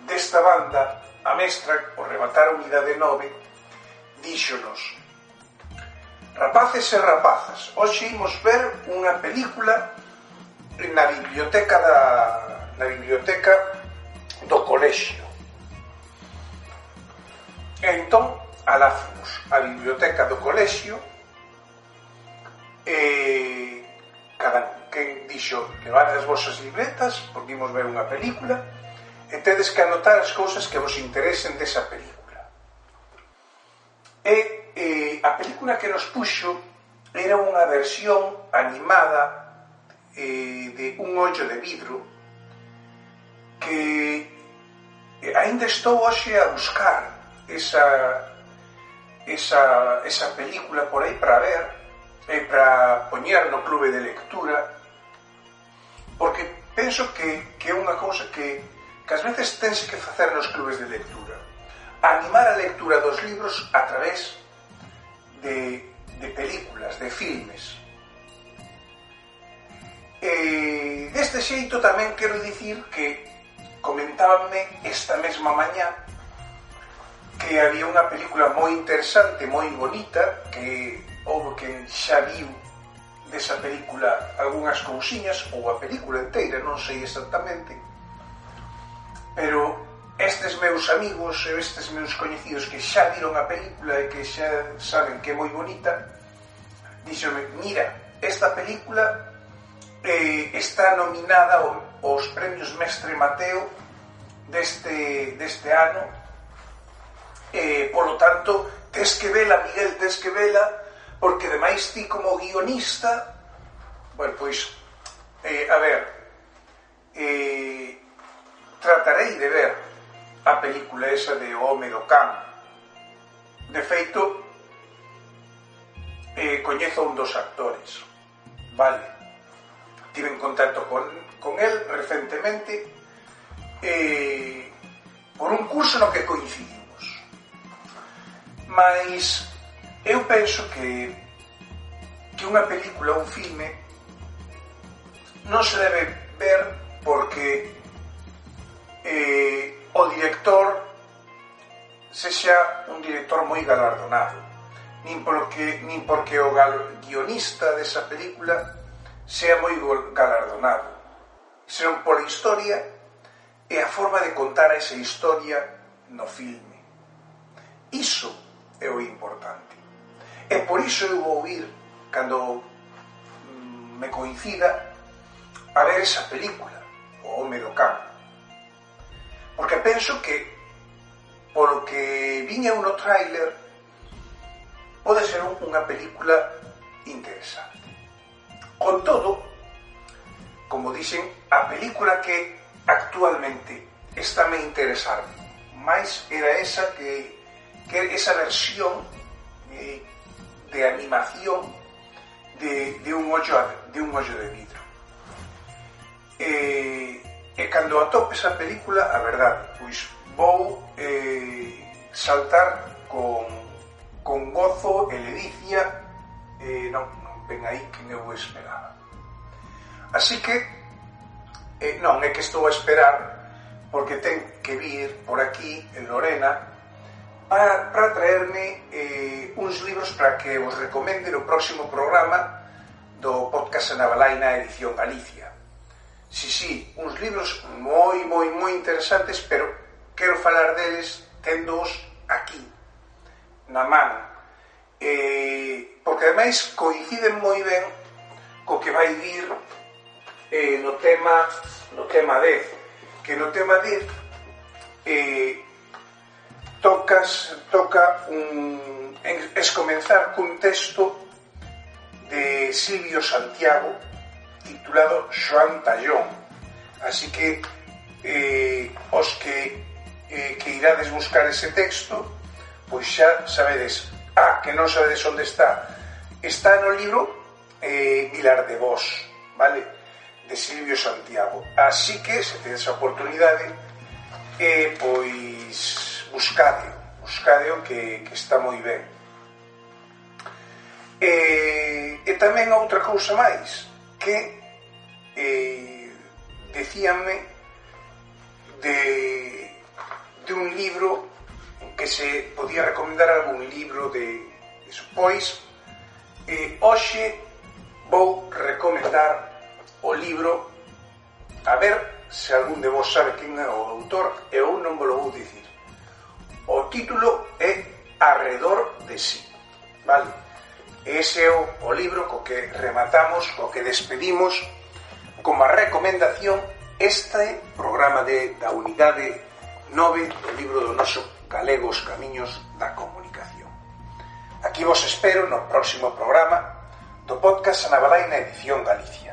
desta banda, a mestra, por rematar a unidade 9, díxonos Rapaces e rapazas, hoxe imos ver unha película na biblioteca da na biblioteca do colexio. E entón Alafrús a biblioteca do colexio e cada quen dixo levad as vosas libretas porque imos ver unha película e tedes que anotar as cousas que vos interesen desa película e, e a película que nos puxo era unha versión animada eh, de un ollo de vidro que eh, ainda estou hoxe a buscar esa, esa, esa película por aí para ver e para poñer no clube de lectura porque penso que, que é unha cousa que, que ás veces tense que facer nos clubes de lectura. Animar a lectura dos libros a través de, de películas, de filmes. Eh, e deste xeito tamén quero dicir que comentábanme esta mesma mañá que había unha película moi interesante, moi bonita, que houve que xa viu desa película algunhas cousiñas ou a película inteira, non sei exactamente. Pero estes meus amigos e estes meus coñecidos que xa viron a película e que xa saben que é moi bonita díxome, mira, esta película eh, está nominada aos premios Mestre Mateo deste, deste ano polo tanto tes que vela, Miguel, tes que vela porque demais ti como guionista bueno, pois eh, a ver eh, tratarei de ver a película esa de O Home do Can de feito eh, coñezo un dos actores vale? Tive en contacto con, con el recentemente eh, por un curso no que coincidimos Mas eu penso que que unha película, un filme non se debe ver porque eh, o director sexa un director moi galardonado. Nin porque, nin porque o gal, guionista desa película sea moi galardonado. Senón pola historia e a forma de contar esa historia no filme. Iso é o importante. E por iso eu vou ir, cando mm, me coincida, a ver esa película, O Home do Can. Porque penso que, polo que viña un trailer, pode ser unha película interesante. Con todo, como dixen, a película que actualmente está me interesar máis era esa que que esa versión eh, de animación de, de, un ollo, de un ollo de vidro. Eh, e cando atope esa película, a verdade, pois vou eh, saltar con, con gozo e ledicia eh, non, non ven aí que eu esperaba. Así que, eh, non, é que estou a esperar porque ten que vir por aquí en Lorena a, para traerme eh, uns libros para que vos recomende no próximo programa do podcast Anabalaina Edición Galicia. Si, si, uns libros moi, moi, moi interesantes, pero quero falar deles tendoos aquí, na man. Eh, porque ademais coinciden moi ben co que vai vir eh, no tema no tema 10 que no tema 10 eh, tocas, toca un, es comenzar cun texto de Silvio Santiago titulado Joan Tallón. Así que eh, os que eh, que irades buscar ese texto pois xa sabedes. Ah, que non sabedes onde está. Está no libro eh, Vilar de Vos vale? de Silvio Santiago. Así que se tedes a oportunidade eh, pois buscade, buscadeo que, que está moi ben. E, e tamén outra cousa máis, que eh, decíanme de, de un libro que se podía recomendar algún libro de eso. Pois, eh, hoxe vou recomendar o libro a ver se algún de vos sabe quen é o autor e eu non vos lo vou dicir o título é Arredor de si. Vale? Ese é o, o libro co que rematamos, co que despedimos como a recomendación este programa de, da unidade 9 do libro do noso Galegos Camiños da Comunicación. Aquí vos espero no próximo programa do podcast Anabalaina Edición Galicia.